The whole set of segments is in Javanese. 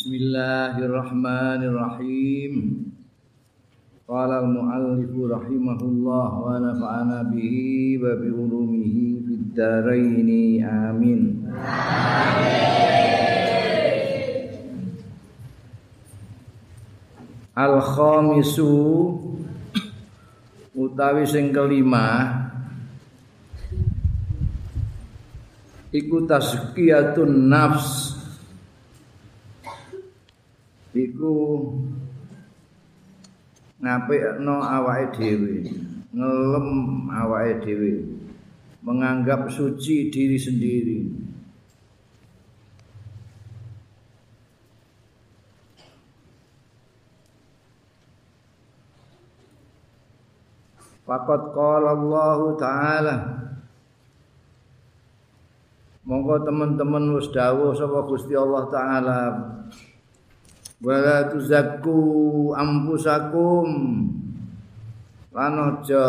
Bismillahirrahmanirrahim. Qala al-muallif rahimahullah wa nafa'ana bihi wa bi ulumihi fid dharain amin. Al-khamisu utawi sing kelima iku tazkiyatun nafs iku ngapikno awake dhewe ngelem awake dhewe menganggap suci diri sendiri. Faqad qala Allah taala. Monggo teman-teman wis dawuh sapa Gusti Allah taala wala tuzakku ampusakum. Lan aja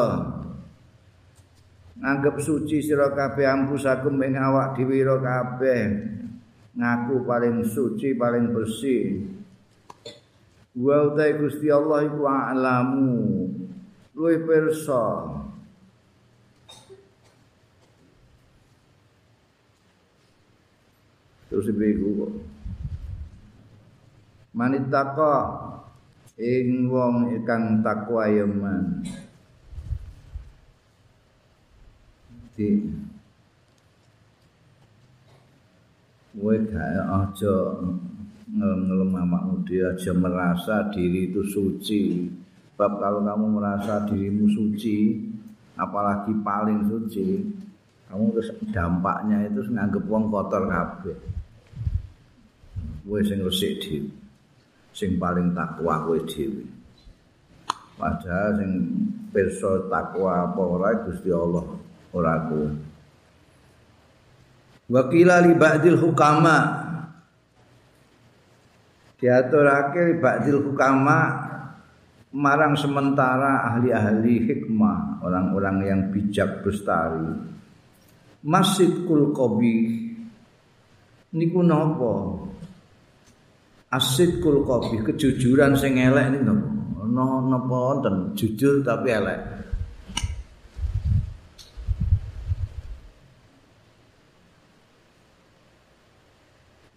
nganggep suci sira kabeh ampusakum ing awak dhewe kabeh. Ngaku paling suci paling bersih. Wa utai Gusti Allah iku a'lamu. Luwih pirsa. Terus ibu kok manitaka ing wong ingkang takwa yaman di kowe gak aja ngelem awakmu dhewe aja merasa diri itu suci. Bab kalau kamu merasa dirimu suci apalagi paling suci kamu terus dampaknya itu nganggep wong kotor kabeh. Kowe sing resik dhewe sing paling takwa kowe dhewe. Padahal sing pirsa takwa apa ora Gusti Allah ora kowe. Wa qila li ba'dil hukama diaturake li ba'dil hukama marang sementara ahli-ahli hikmah, orang-orang yang bijak bestari. Masjid kul qabih niku napa? Asidkul kopi kejujuran sing elek ini no napa wonten jujur tapi elek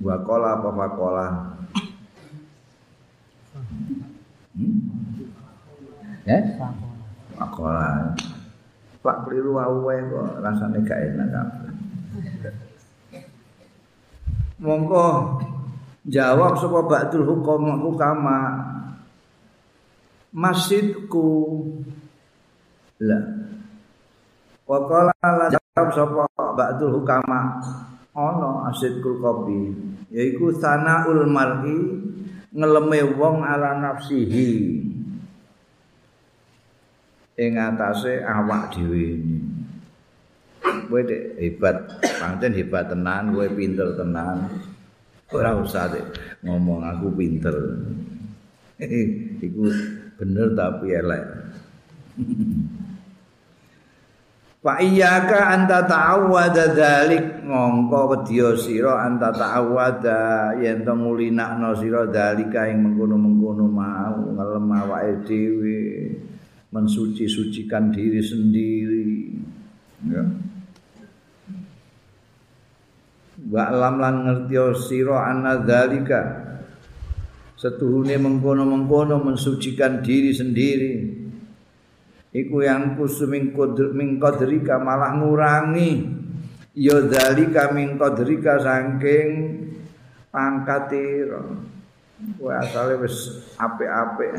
Wakola apa wakola? Hmm? Ya? Wakola. Pak keliru wae kok rasane gak enak kabeh. Monggo jawab sapa ba'dul hukum hukama. Masjidku la wa qala la jawab sapa ba'dul hukama. Ana asidkul qabi yaiku sanaul mar'i ngeleme wong ala nafsihi. Ing atase awak dhewe kowe hebat pancen hebat tenan kowe pinter tenan ora usah deh ngomong aku pinter. Iku bener tapi elek Fa iyyaka anta ta'awwada dzalik. Mongko wedya sira anta ta'awwada yen to ngulinakno sira dzalika ing mengkono-mengkono mau ngelem awake dhewe mensuci-sucikan diri sendiri. Ya wa lam lan ngerti sira ana dzalika. Setuhune mengkono-mengkono mensucikan diri sendiri. Iku yang kusuming kodr ming kodrika malah ngurangi. Ya dzalika ming kodrika saking pangkatira kowe asale wis apik-apik.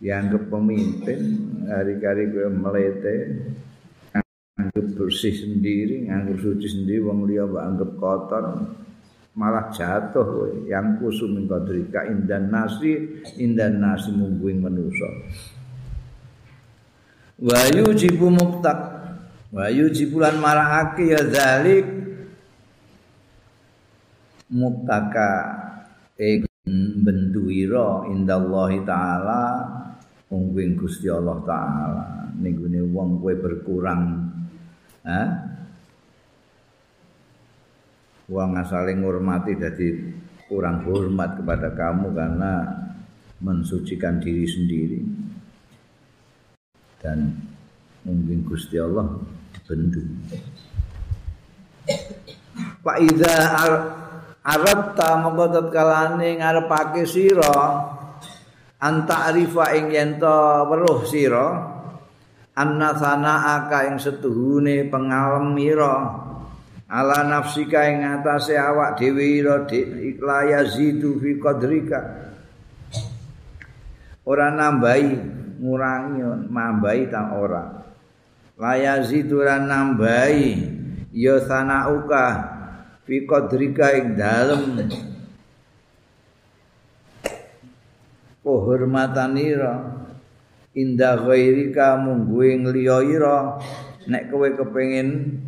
Dianggap pemimpin hari-hari gue melete anggap bersih sendiri, anggap suci sendiri, wong liya mbak anggap kotor, malah jatuh yang kusum min qadrika indan nasi indan nasi mungguing manusa wa yujibu muktak wa yujibulan marahake ya zalik. Muktaka ing benduwira indallahi taala mungguing Gusti Allah taala. Ning wong kowe berkurang Ha? Wong asale ngurmati dadi kurang hormat kepada kamu karena mensucikan diri sendiri dan mungkin Gusti Allah bendu Pak Ida Arab ta mengko kalane ngarepake sira anta arifa ing yen weruh sira anna sana'aka ing setuhune pengalem mira. Ala nafsika ing atase awak dhewe ira iklaya zidu fi qadrika. Ora nambahi ngurangi mambahi ta ora. Layazidu ora nambahi ya sana'uka fi qadrika ing dalem. Pohormatanira inda ghairika mungguing liya ira. Nek kowe kepengin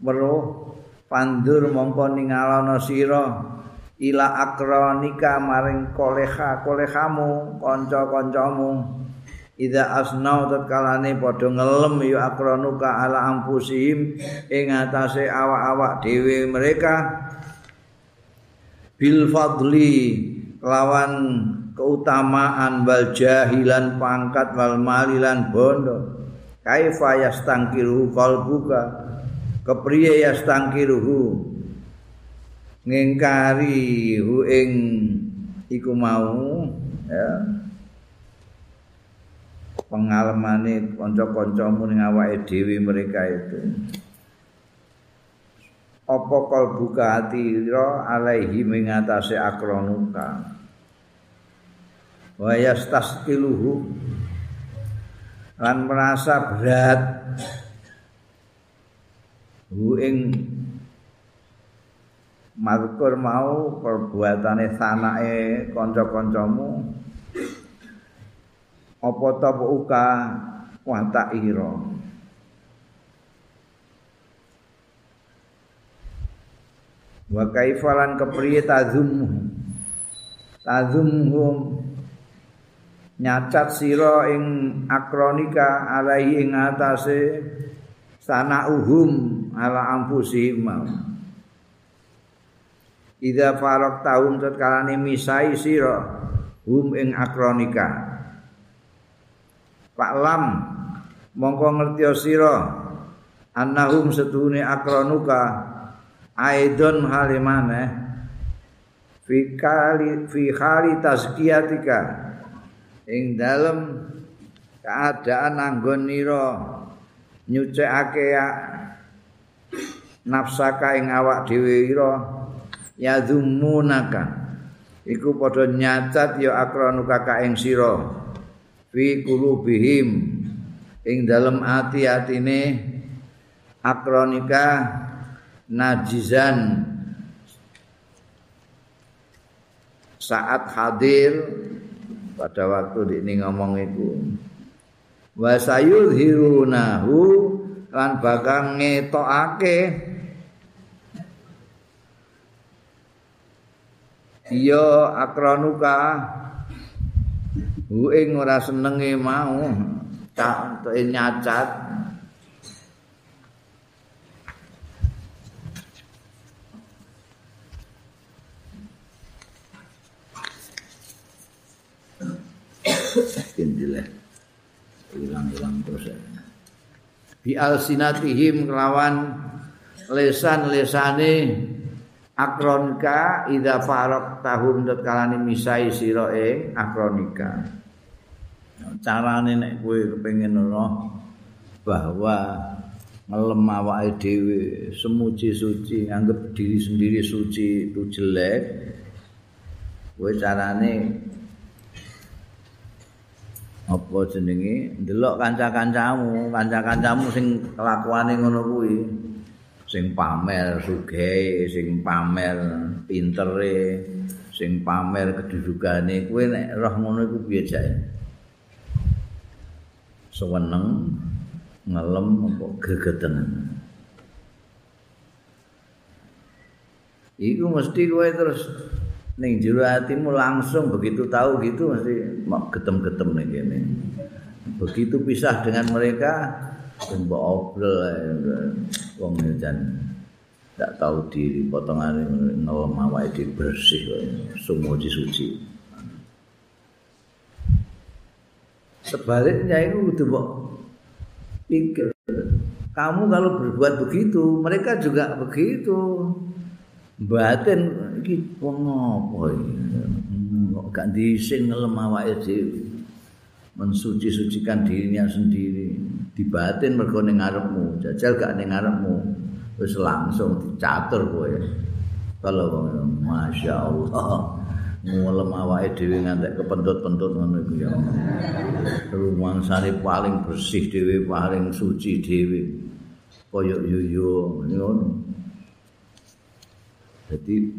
weruh pandur mongko ningalana sira ila akronika maring koleha kolehamu kanca-kancamu. Ida asnau tatkalane padha ngelem ya akronuka ala ampusihim ing atase awak-awak dhewe mereka. Bil fadli lawan keutamaan wal jahilan pangkat wal malilan bondo. Kaifa yastangkiru qalbuka? Kepriye yastangkiru ngingkari hu ing iku mau ya. Pengalamane kanca-kancamu ning awake dhewe mereka itu. Apa kalbuka ati ira alaihi ing atase akronuka wa yastaskiluhu lan merasa berat. Hu ing mazkur mau perbuatane sanake kanca-kancamu. Apa tabuka wa ta'ira wa kaifalan kepriye tazum tazumhum nyacat sira ing akronika alai ing atase sanauhum ala ampusihim Ida farok tahun tetkalane misai sira hum ing akronika. Pak Lam mongko ngerti sira annahum setuhune akranuka aidon halimane fi kali fi khali tazkiyatika ing dalem keadaan anggon nira nyucekake nafsaka ing awak dhewe ira yadzumunaka. Iku padha nyacat ya akranuka ka ing sira fi qulubihim. Ing dalem ati-atine akronika najizan. Saat hadir pada waktu ini ngomong itu wa sayudhirunahu lan bakal ngetokake ya akronuka Hu ing ora senenge mau tak nyacat. Indile. Hilang-hilang terus. Bi alsinatihim kelawan lesan-lesane akronika ida farok tahun tetkalani misai ing akronika carane nek kowe kepengin roh bahwa ngelem awake dhewe semuji suci anggap diri sendiri suci itu jelek kowe carane apa jenenge ndelok kanca-kancamu kanca-kancamu sing kelakuane ngono kuwi sing pamer sugih, sing pamer pintere, sing pamer kedudukane, kowe nek roh ngono iku piye jae? Seweneng ngelem apa gegeten. Iku mesti kowe terus ning jero atimu langsung begitu tahu gitu mesti mak getem-getem ning kene. Begitu pisah dengan mereka, mbok obrol wong jan tidak tahu diri potongan nol mawai di bersih semua suci sebaliknya itu udah pikir kamu kalau berbuat begitu mereka juga begitu batin iki wong apa kok gak disin ngelem awake dhewe? Mensuci-sucikan dirinya sendiri. Di batin mergo ning ngarepmu jajal gak ning ngarepmu. Wis langsung dicatur kowe. Kalau masya Allah ngelem awake dhewe ngantek kepentut-pentut ngono iku ya. Rumah sari paling bersih dhewe paling suci dhewe. Koyok yuyu ngono Jadi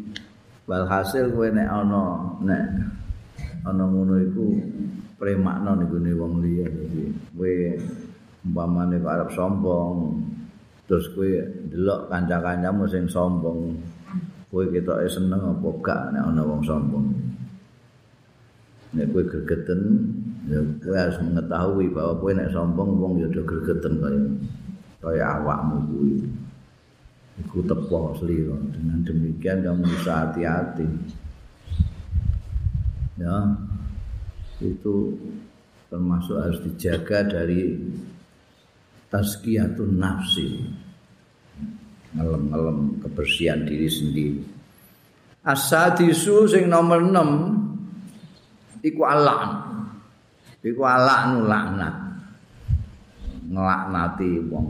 walhasil kowe nek ana nek ana ngono iku premakna niku ne wong liya. Dadi kowe umpamane arep sombong terus kowe delok kanca-kancamu sing sombong kowe ketoke seneng apa gak nek ana wong sombong. Nek kowe gregeten ya kowe harus mengetahui bahwa kowe nek sombong wong ya do gregeten kaya kaya awakmu kuwi iku tepo seliro dengan demikian kamu bisa hati-hati. Ya. Itu termasuk harus dijaga dari tazkiyatun nafsi. Ngelem-ngelem kebersihan diri sendiri. Asadisu sing nomor 6 iku alan iku alan laknat. Ngelaknati wong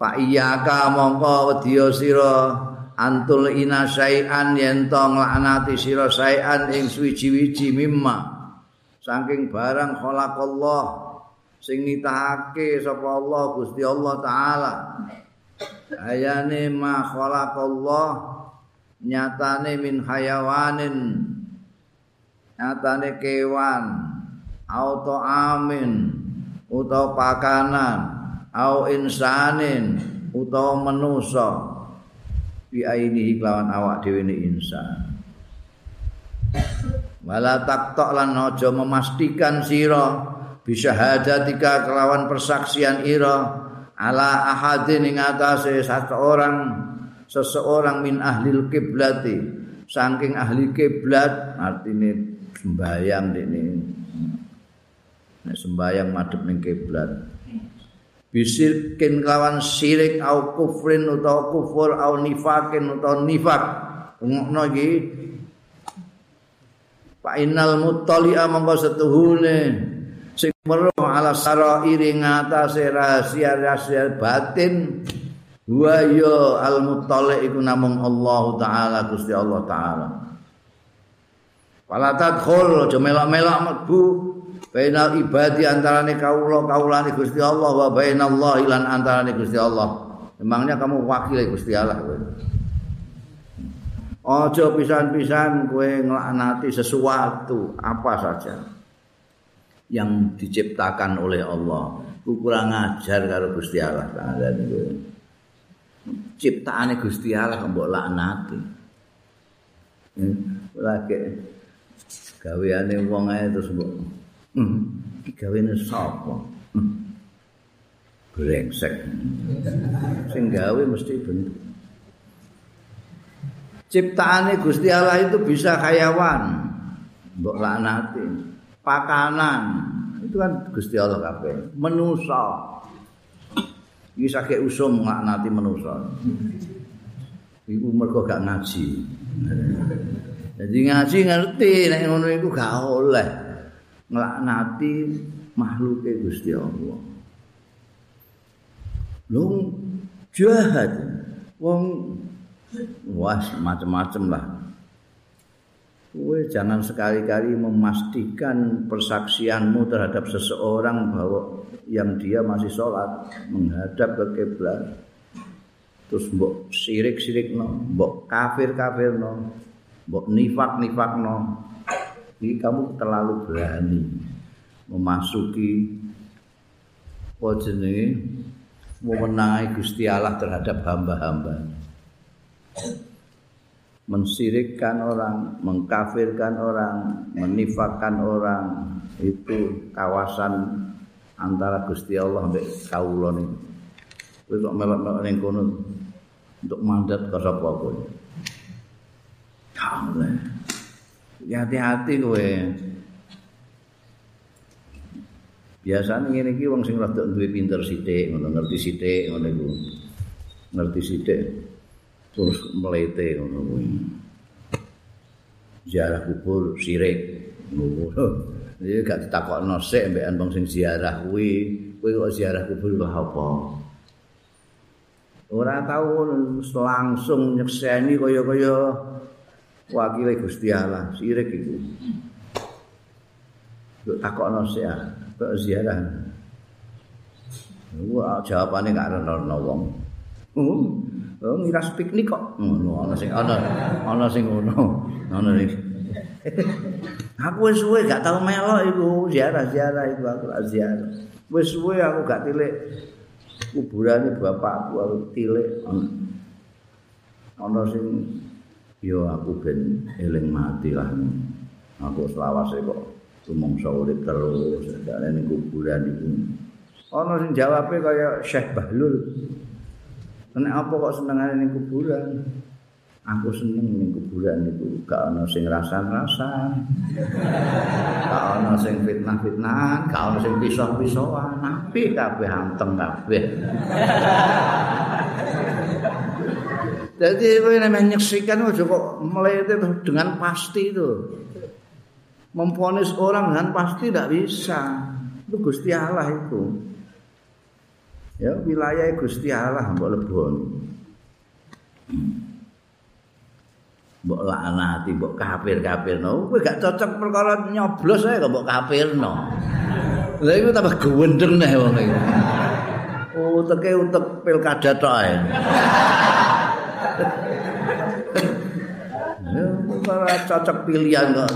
Pak iyaka mongko wedya sira antul ina syai'an yen to nglaknati sira syai'an ing suwi-wiji mimma. Saking barang khalaqallah sing nitahake sapa Allah Gusti Allah taala. Ayane ma khalaqallah nyatane min hayawanin nyatane kewan auto amin utawa pakanan au insanin utawa manusa. Bi ainihi kelawan awak dhewe ne insan. Wala taktok lan aja memastikan sira bisa hadatika kelawan persaksian ira ala ahadin ing atase seseorang seseorang min ahli kiblati. Saking ahli kiblat artine sembayang ini nek sembayang madhep ning kiblat bisirkin kawan sirik au kufrin utawa kufur au nifakin utawa nifak. Ngono iki. Fa innal muttali'a mongko setuhune. Sing meruh ala sarairi ngatasé rahasia-rahasia batin. Wa ya al muttali iku namung Allah taala Gusti Allah taala. Wala tadkhul aja melok-melok mlebu bainal ibadi antarane kawula kawulane Gusti Allah wa bainallah lan antarane Gusti Allah. Memangnya kamu wakil Gusti Allah kowe. Aja pisan-pisan kowe nglaknati sesuatu apa saja yang diciptakan oleh Allah. Ku kurang ajar karo Gusti Allah niku. Ciptaane Gusti Allah mbok laknati. Hmm, lagi gaweane wong ae terus mbok Iki gawene sapa? Hmm. Brengsek. Sing gawe mesti bentuk. Ciptaane Gusti Allah itu bisa hayawan. Mbok laknati. Pakanan. Itu kan Gusti Allah kabeh. Menusa. Iki sakit usum nglaknati menusa. Iku mergo gak ngaji. Jadi ngaji ngerti nek ngono iku gak oleh. Nglaknati makhluke Gusti Allah. Lung jahat. Wong was macam-macam lah. Kowe jangan sekali-kali memastikan persaksianmu terhadap seseorang bahwa yang dia masih sholat menghadap ke kiblat. Terus mbok sirik-sirik no, mbok kafir-kafir no, mbok nifak-nifak no, ini kamu terlalu berani memasuki wajene memenangi Gusti Allah terhadap hamba-hamba. Mensirikkan orang, mengkafirkan orang, menifakkan orang itu kawasan antara Gusti Allah dan kaulon ini. kowe kok melok-melok ning untuk mandat ke sapa kowe hati-hati kowe. Biasanya ngene iki wong sing rada duwe pinter sithik ngono ngerti sithik ngono iku. Ngerti sithik terus melete ngono kuwi. Ziarah kubur sirik ngono iki gak ditakokno sik mbekan wong sing ziarah kuwi. Kuwi kok ziarah kubur kok apa? Ora tau langsung nyekseni kaya-kaya wakile Gusti Allah sirik iku Kok takokno sik kok ziarah. Wah, jawabane gak rene wong. Oh, oh ngiras piknik kok. Ngono ana sing ana ana sing ngono. Ana sing Aku wis suwe gak tau melok iku ziarah-ziarah iku aku gak ziarah. Wis suwe aku gak tilik kuburane bapakku aku tilik ana sing yo aku ben eling mati lah. Aku selawase kok rumangsa urip terus dene ning kuburan iku. Ana sing jawabe kaya Syekh Bahlul. Nek apa kok senengane ning kuburan? Aku seneng ning kuburan iku gak ana sing rasan-rasan. Gak ana sing fitnah-fitnah gak ana sing pisah-pisahan. Apik kabeh anteng kabeh Jadi kowe nek menyaksikan aja kok melete dengan pasti itu. memponis orang dengan pasti tidak bisa. Itu Gusti Allah itu. Ya, wilayah Gusti Allah mbok lebon. Mbok laknati, mbok kafir-kafirno. Kowe gak cocok perkara nyoblos ae kok mbok kafirno. Lah iku tambah gendeng nih wong iki. Uteke utek pilkada tok ae. Ya, ora cocok pilihan kok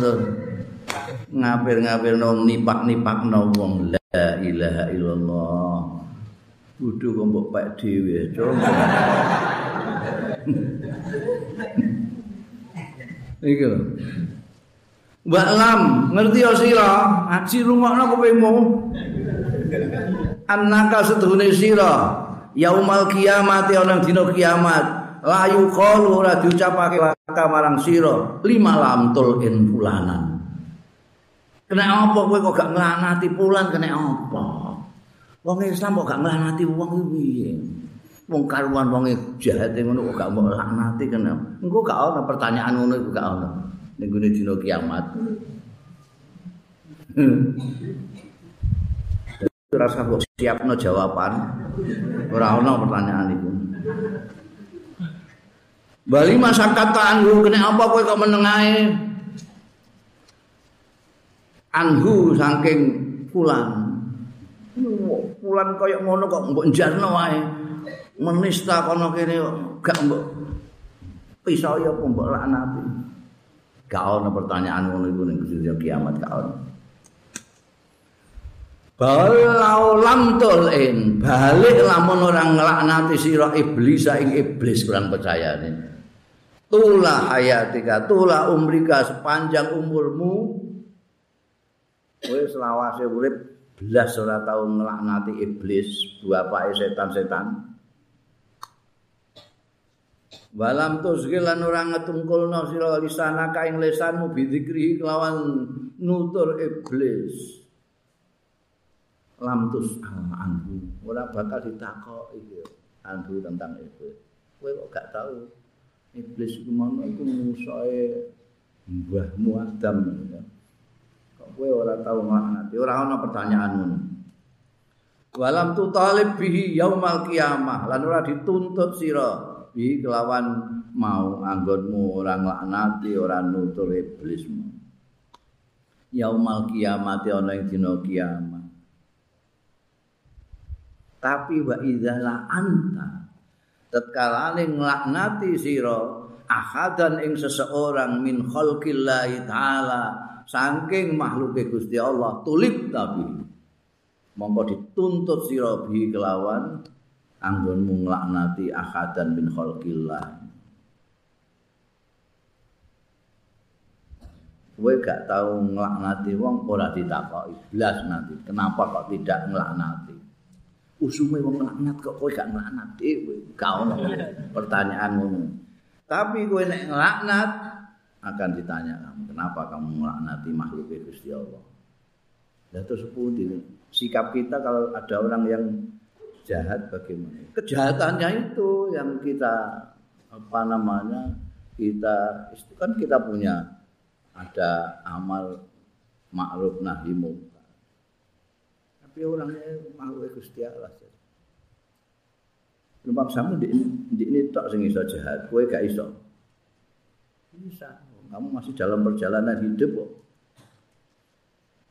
ngapir-ngapir no nipak-nipak no wong. La ilaha illallah. Kudu kok mbok pek dhewe iki lho. Mbak Lam, ngerti ya sira? Ngaji rungokno kupingmu. Annaka setuhune sira, yaumal kiamat ana dina kiamat, la yuqalu ora diucapake laka marang sira, lima lamtul in fulanan. Kena apa kowe kok gak nglanati pulan kena apa? Wong Islam kok gak nglanati wong iki piye? Wong karuan wong jahat ngono kok gak mau laknati kena. Engko gak ana pertanyaan ngono iku gak ana. Ning gune dina kiamat. Rasa kok siapno jawaban. Ora ana pertanyaan iku. Bali masyarakat tangguh kena apa kowe kok menengae? anhu saking pulan pulan kaya ngono kok mbok jarno wae menista kono kene gak mbok pisau ya mbok laknati gak ono pertanyaan ngono iku ning kiamat gak ono Balau lam tulin balik lamun orang ngelaknati sirah iblis ing iblis kurang percaya ini. Tula hayatika, tula umrika sepanjang umurmu. Kowe selawase urip. Belas ora tau nglaknati iblis bapake setan-setan. Walam tuzgil lan ora ngetungkulno sira lisana kaing lesanmu bidzikri kelawan nutur iblis. Lam tus anhu. Ora bakal ditakok iki anhu tentang iblis. Kowe kok gak tahu iblis iku mana iku musuhe mbahmu Adam. kowe ora tau nglaknati ora ana pertanyaan ngono walam tu talib bihi yaumal qiyamah lan ora dituntut sira. Bi kelawan mau anggonmu ora nglaknati ora nutur iblismu. Yaumal kiamat ana ing dina kiamat tapi wa idzala anta tatkala nglaknati sira ahadan ing seseorang min khalqillahi taala saking makhluke Gusti Allah tulip tapi. Mongko dituntut sira bi kelawan anggonmu nglaknati ahadan min khalqillah. Kowe gak tau nglaknati wong ora ditakoki. Blas nanti kenapa kok tidak nglaknati usume wong laknat kok kowe gak nglaknat dhewe gak ono pertanyaan ngono. Tapi kowe nek nglaknat akan ditanya kamu kenapa kamu melaknati makhluk Gusti Allah? Ya terus sikap kita kalau ada orang yang jahat bagaimana? Kejahatannya itu yang kita apa namanya kita itu kan kita punya ada amal makruf nahi munkar tapi orangnya makhluk Gusti Allah Lumpang sama di, di ini tak sing iso jahat, kowe gak iso. Bisa. Kamu masih dalam perjalanan hidup kok.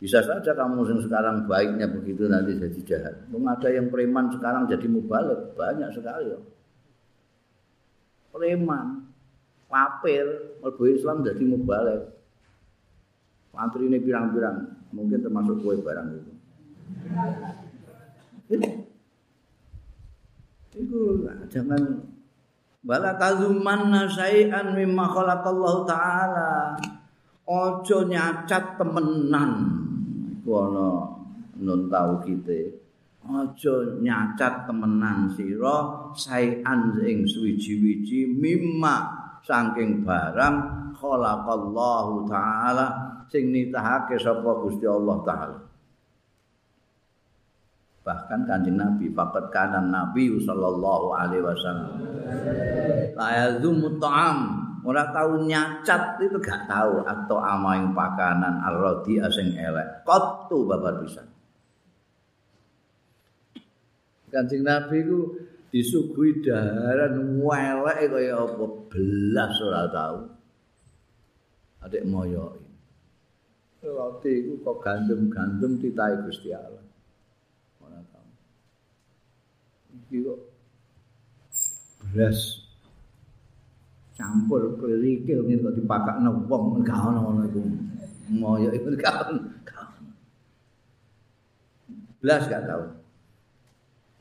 Bisa saja kamu yang sekarang baiknya begitu nanti jadi jahat. Mungkin ada yang preman sekarang jadi mubalik. Banyak sekali. Ya. Preman. Papir. Merbu Islam jadi mubalik. Pantri ini pirang-pirang. Mungkin termasuk kue barang itu. Itu jangan Bala tazumanna syai'an mimma khalaqallahu ta'ala. Ojo nyacat temenan. ana nun tau kite aja nyacat temenan sira saean ing suwiji-wiji mimma saking barang khalaqallahu taala sing nitahake sapa Gusti Allah taala bahkan kanjeng Nabi papat kanan Nabi sallallahu alaihi wasallam. La yazumu ta'am. Ora tau nyacat itu gak tahu atau ama yang pakanan arrodi asing elek. Kotu babar bisa kancing nabi ku disuguhi daharan welek kaya apa? Belas ora tahu adik moyo roti iku kok gandum-gandum titahe Gusti Allah ora tahu iki beras campur kerikil ngene kok dipakakno wong gak ono ngono iku. Moyo iku gak ono. Blas gak tau.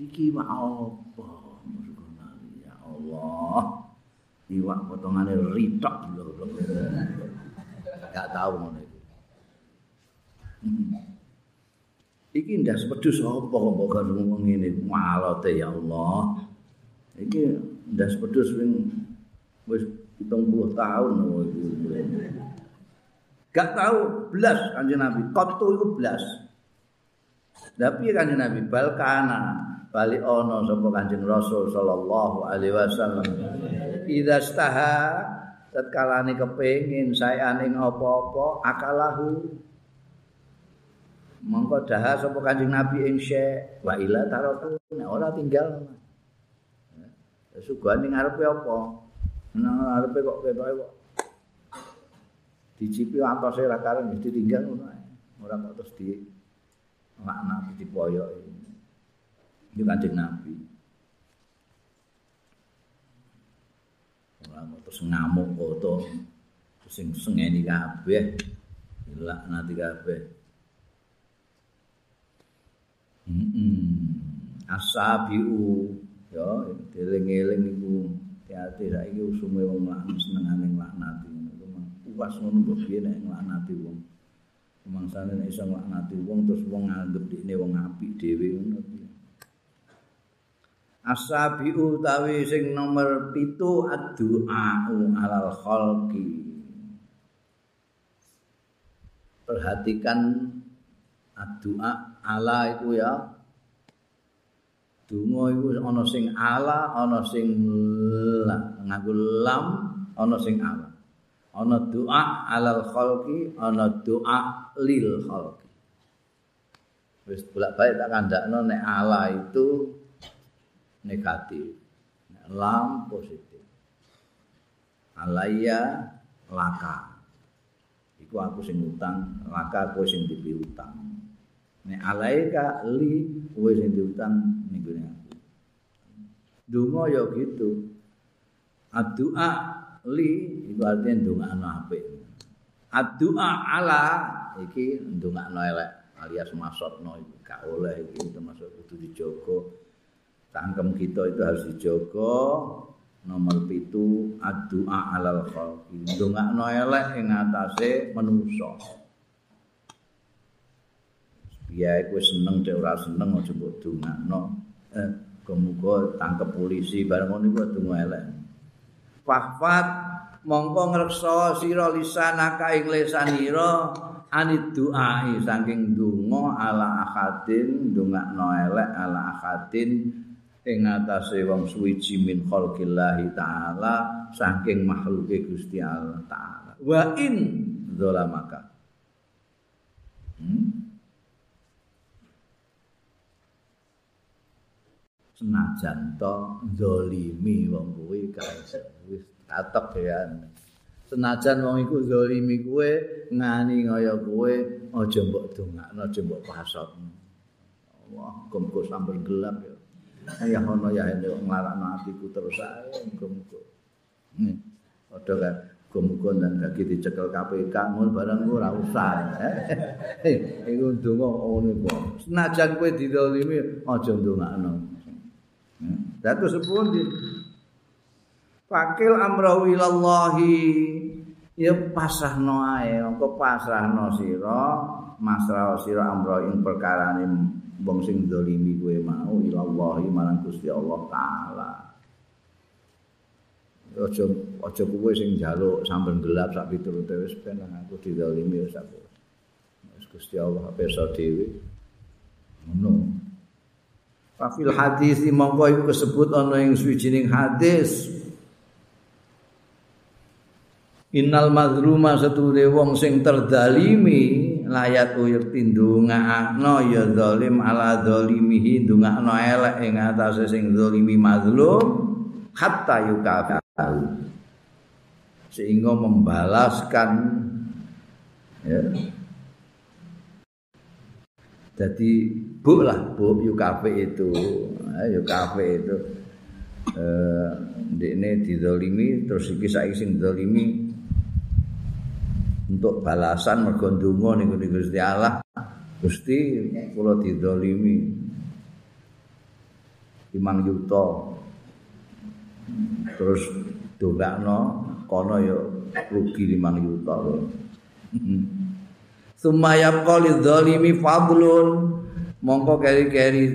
Iki mak apa? Ya Allah. Iwak potongane ritok lho. Gak tau ngono iku. Iki ndas pedus apa kok kok ngene malote ya Allah. Iki ndas pedus wing wis 70 tahun gak tahu belas kanjeng Nabi kotu itu belas tapi kanjeng Nabi? Balkana balik ono sapa kanjeng Rasul sallallahu alaihi wasallam. Idza staha tatkala kepengin saya ning apa-apa akalahu mongko daha sapa kanjeng Nabi ing syekh? Wa ila taratu. Ora tinggal. Sugane ngarepe apa? Nang arepe kok ketoke kok dicipi antose ra karen mesti tinggal ngono ae. Ora kok terus di laknat dipoyok. Iki kanjeng nabi. Ora kok terus ngamuk foto sing sengeni kabeh laknat kabeh asabiu. Yo eling-eling iku. Hati-hati saiki usume wong laknat senengane nglaknati. Ngono puas ngono mbok piye nek nglaknati wong. Mangsane nek iso nglaknati wong terus wong nganggep dikne wong apik dhewe ngono Asabi utawi sing nomor pitu ad-du'a alal khalqi. Perhatikan ad-du'a ala itu ya. Donga iku ana sing ala ana sing nganggo lam ana sing ala. Ana doa alal khalqi ana doa lil khalqi. Wis bolak-balik tak kandakno nek ala itu negatif nek lam positif. Alaya laka. Iku aku sing utang laka aku sing dipiutang nek alaika li kowe sing diutang ning aku. Donga ya gitu. Addu'a li iku artine ndongakno apik. Addu'a ala iki ndongakno elek alias masotno iku gak oleh iki termasuk kudu dijogo. Tangkem kita itu harus dijogo. Nomor pitu addu'a alal khalqi. Ndongakno elek ing atase manusa. Ya iku seneng cek ora seneng aja mbok dongakno. eh, muga tangkep polisi bareng ngono iku donga elek fahfat mongko ngreksa sira lisanaka ing lisanira anid du'ai saking donga ala akadin ndongakno elek ala akadin ing atase wong suwiji min khalqillahi taala saking makhluke Gusti Allah taala wa in zalamaka hmm? Senajan to zalimi wong kuwi wis ya senajan wong iku zalimi kuwe ngani kaya kuwe aja mbok dongakno aja mbok pasot wah kumku sambil gelap ya. Ya ono ya ini nglarakno atiku terus ae kumku nih padha kan kumku dan kaki dicekel KPK ngono barang ora usah. Iku ndonga ngono. Kok senajan kowe didolimi aja ndongakno Datu sepun di Fakil ilallahi. Ya pasrahno ae. Engko pasrahno sira masrah sira amra ing perkarane wong sing zalimi kowe mau ilallahi marang Gusti Allah taala. Aja aja kowe sing njaluk sambil gelap sak piturute wis ben aku dizalimi wis aku. Wis Gusti Allah peso dhewe. Ngono Fafil hadis mongko iku kesebut ana ing suwijining hadis. Innal mazluma setude wong sing terdalimi layat uyur tindungakno ya zalim ala zalimihi ndungakno elek ing atase sing zalimi mazlum hatta yukafu sehingga membalaskan ya. Jadi bu lah. Bu yukafe itu. Yukafe itu. Eh ini didolimi terus iki saiki sing didolimi untuk balasan mergo ndonga niku Gusti Allah. Gusti kula didolimi imang yuta terus dongakno kono ya rugi limang yuta Sumayam qali dzalimi fadlun mongko keri-keri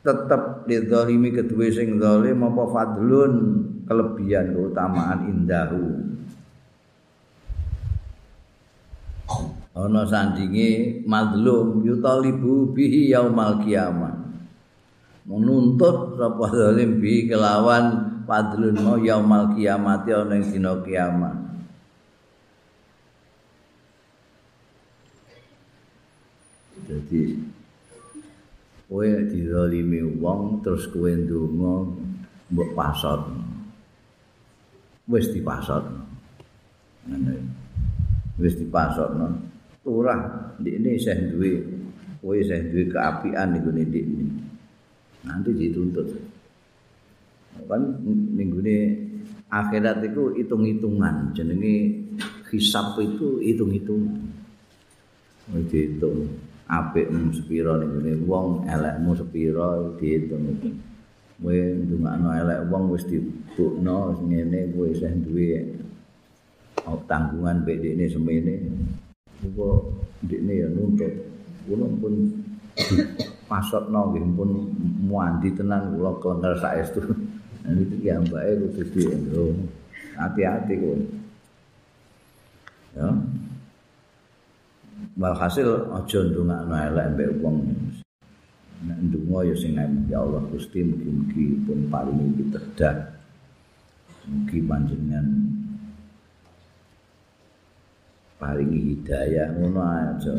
tetep lidzalimi kedua sing zalim apa fadlun kelebihan keutamaan indahu. Ana sandinge mazlum yutalibu bihi yaumal kiamah menuntut sapa zalim bi kelawan fadlun mau yaumal kiamat ana ing dina kiamat jadi kowe dizalimi wong terus kowe ndonga mbok pasot. Wis dipasot ngene. Wis dipasot no. turah ini saya duwe kowe saya duwe keapian niku nek nanti dituntut. Kan minggu ini akhirat itu hitung-hitungan jenenge hisap itu hitung-hitungan. Dihitung apikmu sepira ning wong elekmu sepira dihitung kowe ndongakno elek wong wis dibukno ngene kowe isih duwe tanggungan bedene semene Muga ndekne ya nuntut. Kula pun pasotno nggih pun muandi tenan kula kelengker saestu. Niki ki ambake kudu dienggo. Hati-hati kowe. Ya. Walhasil aja ndongakno elek mbek wong. Nek ndonga ya sing ya Allah Gusti mugi-mugi pun paringi pitedah. Mugi panjenengan paringi hidayah ngono aja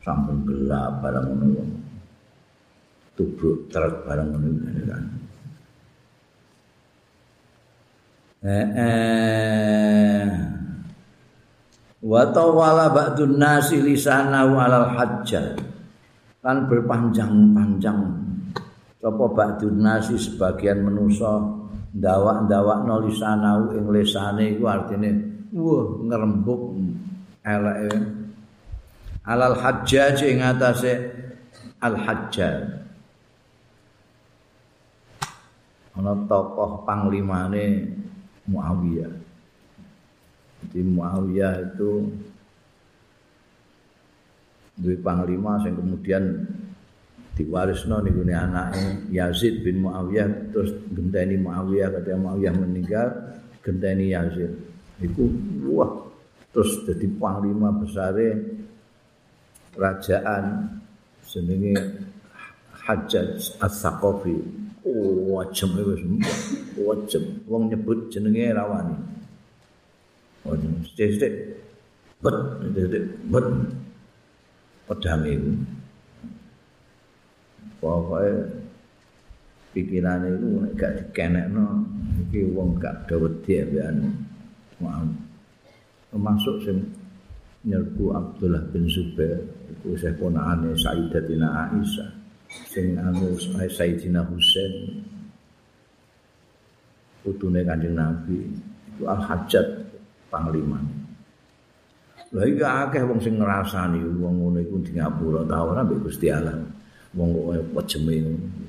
sampun gelap barang ngono tubruk truk barang ngono kan eh eh wa tawala ba'dun nasi lisanahu alal hajjah kan berpanjang-panjang. Sapa ba'dun nasi sebagian manusa ndawak-ndawakno lisanahu ing lisane iku artine wah ngerembuk eleke. Alal hajjaj ing atase al hajjaj ana tokoh panglimane Muawiyah jadi Muawiyah itu duwe panglima sing kemudian diwarisno niku ne anake Yazid bin Muawiyah terus genteni Muawiyah ketika Muawiyah meninggal genteni Yazid. Iku wah terus jadi panglima besare kerajaan jenenge Hajjaj As-Saqafi. Wajem wis wajem. Wong nyebut jenenge rawani wajem sithik bet sithik bet pedang itu pokoknya pikiran itu gak dikenek ini wong gak ada wedi ya termasuk sing nyerbu Abdullah bin Zubair itu saya ponaan Sayyidatina Aisyah. Sing anu Sayyidina Husain. Putune kanjeng Nabi. Itu Al-Hajjat panglima Lah iki akeh wong sing ngrasani wong ngono iku di ngapura ta ora mbek Gusti Allah. Wong kok pejeme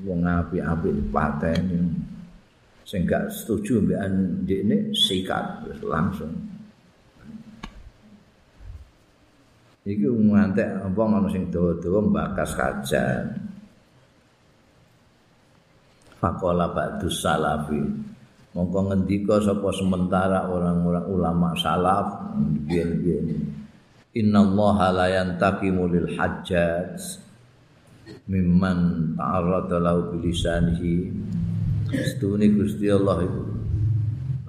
wong apik-apik pateni. Sing gak setuju mbek ndekne sikat langsung. Iki ngantek apa ngono sing dawa-dawa mbakas kajan. Faqala ba'du salafi. Mongko ngendika sapa sementara orang-orang ulama salaf biyen-biyen. Inna Allah la yantaqimu lil hajjaj mimman ta'arrada lahu bilisanihi. Setune Gusti Allah itu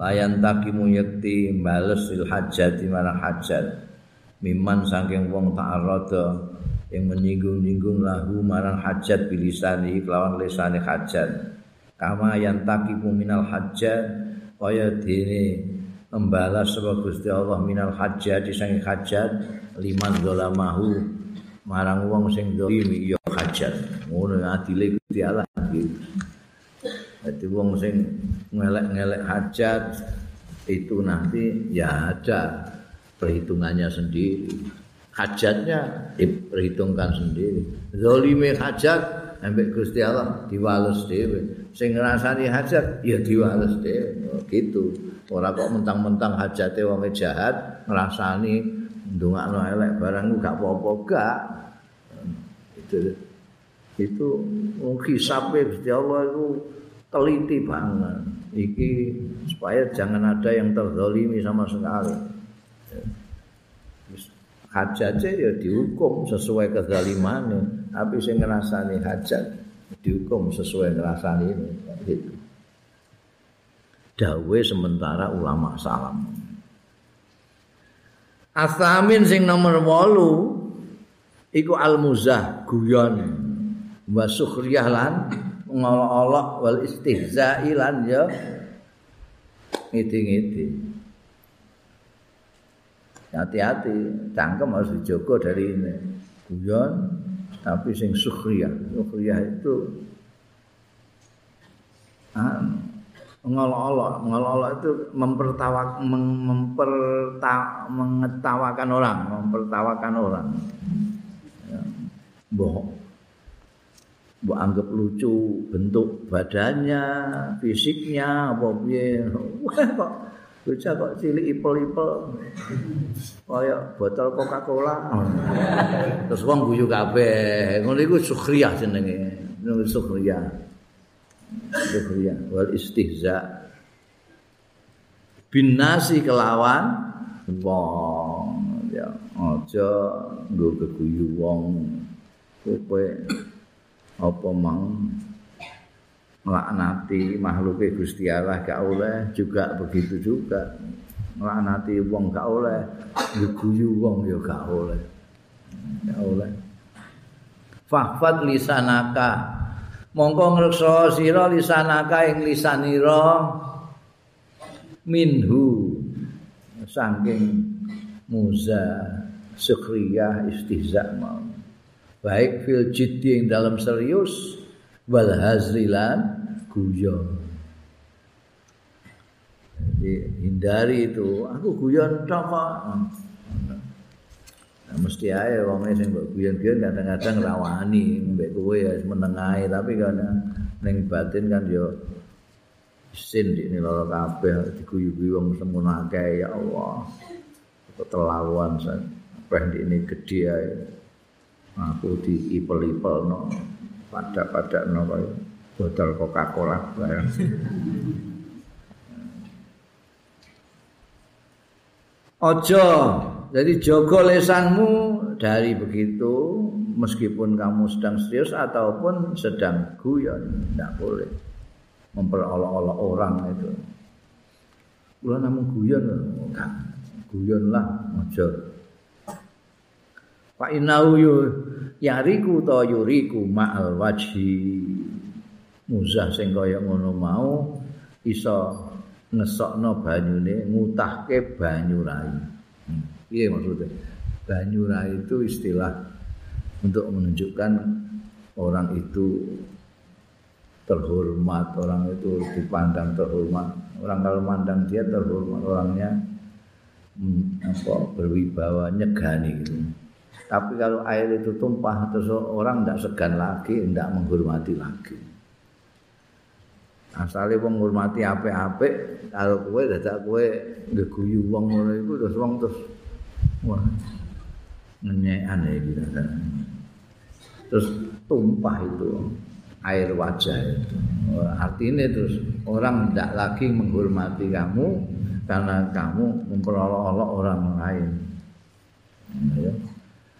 la yantaqimu yakti bales lil hajjaj marang hajjaj. Mimman saking wong ta'arrada yang menyinggung-nyinggung lahu marang hajjat bilisani kelawan lisani hajjat. Kama yang takibu minal hajjat kaya dene membalas sebab Gusti Allah minal hajjat disang hajjat liman zalamahu marang wong sing dolimi ya hajjat ngono adile Gusti Allah Jadi wong sing ngelek-ngelek hajat itu nanti ya ada perhitungannya sendiri. Hajatnya diperhitungkan sendiri. Zolime hajat ambek Gusti Allah diwales dhewe. Sing ngrasani hajat ya diwales dhewe. Oh, gitu. Ora kok mentang-mentang hajate wong jahat ngrasani ndongakno elek barangku gak apa-apa gak. Itu itu hisabe Gusti Allah itu teliti banget. Iki supaya jangan ada yang terzalimi sama sekali. Hajat ya dihukum sesuai kezalimannya. Tapi saya ngerasani hajat dihukum sesuai ngerasani ini. Gitu. Dawe sementara ulama salam. Asamin sing nomor walu iku al-muzah guyon wa sukhriyah lan ngolok-olok wal istihza'i lan ya ngiti-ngiti. Hati-hati, cangkem harus dijogo dari ini. Guyon, tapi sing sukhriyah. Sukhriyah itu ah, ngolok-olok. Ngolok-olok itu mempertawak, memperta, mengetawakan orang, mempertawakan orang. Bohong. Mbok anggap lucu bentuk badannya, fisiknya, apa. Wah kok bocah kok cilik ipel-ipel. Kaya botol Coca-Cola. Terus wong guyu kabeh. Ngono iku sukhriyah jenenge. Ngono sukhriyah. Sukhriyah wal istihza. Bin nasi kelawan wong ya aja nggo keguyu wong kowe apa mang nglaknati makhluk Gusti Allah gak oleh juga begitu juga. Nglaknati wong gak oleh guyu wong ya gak oleh. Gak oleh. Fahfad lisanaka. Mongko ngreksa sira lisanaka ing lisanira minhu. Saking muza sukhriyah istihza baik fil jiddi yang dalam serius wal hazrilan guyon. Jadi hindari itu. Aku guyon tok nah, mesti aja wong sing mbok guyon-guyon kadang-kadang rawani mbek kowe ya menengahi tapi kan ning batin kan yo sin di ini kabeh diguyu-guyu wong semono akeh ya Allah. Keterlaluan sampai di ini gede aja aku di no pada-pada nopo botol Coca-Cola Ojo, jadi jogo lesanmu dari begitu meskipun kamu sedang serius ataupun sedang guyon, tidak boleh memperolok-olok orang itu. Kula namun guyon, guyon lah, ojo. Pak inau yariku to yuriku ma'al wajhi muzah sing kaya ngono mau iso ngesokno banyune ngutahke banyu rai. Hmm. Piye hmm. maksudnya? Banyu rai itu istilah untuk menunjukkan orang itu terhormat, orang itu dipandang terhormat. Orang kalau mandang dia terhormat, orangnya hmm, apa berwibawa nyegani gitu. Tapi kalau air itu tumpah terus orang tidak segan lagi, tidak menghormati lagi. asale wong ngurmati apik-apik karo kowe dadak kowe ngeguyu wong ngono iku terus wong terus wah nyenyekan iki terus tumpah itu air wajah itu artinya terus orang tidak lagi menghormati kamu karena kamu memperolok-olok orang lain ya.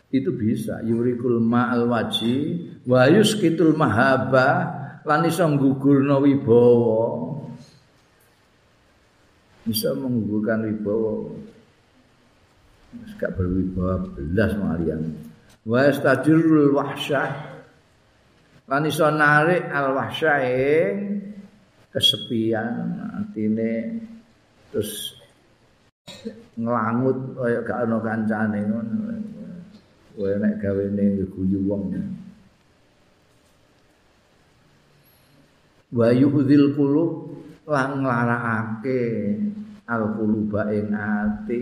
Itu bisa. Yurikul ma'al waji. Wa yuskitul mahabah lan iso nggugurna wibawa. Bisa menggugurkan wibawa. Gak berwibawa belas malian. Wa istadirul wahsyah. Lan iso narik al wahsyah kesepian artine terus ngelangut kaya gak ana kancane ngono kowe nek gawene guyu wong wa yu'dzil qulub lan nglarakake al quluba ing ati.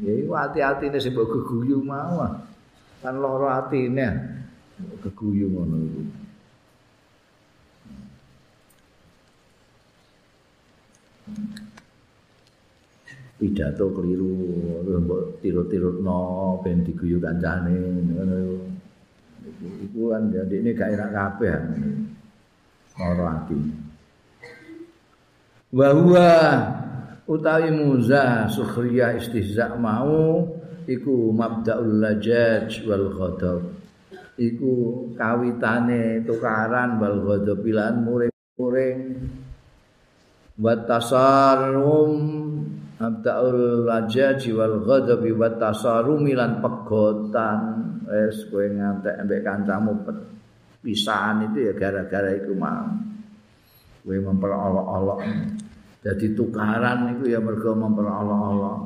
Ya iku ati-atine sing mbok geguyu mau kan lara atine geguyu ngono iku pidato keliru mbok tiru-tirutno ben diguyu kancane ngono iku kan jadi ini gak enak kabeh. Lara ati. Wa huwa utawi muza sukhriyah istihza mau iku mabdaul lajaj wal ghadab. Iku kawitane tukaran wal ghadab pilan muring-muring. Wa tasarum mabdaul lajaj wal ghadab wa tasarum lan pegotan. Wis kowe ngantek ambek kancamu pisahan itu ya gara-gara itu mau. Gue memperolok-olok. Jadi tukaran itu ya mereka memperolok-olok.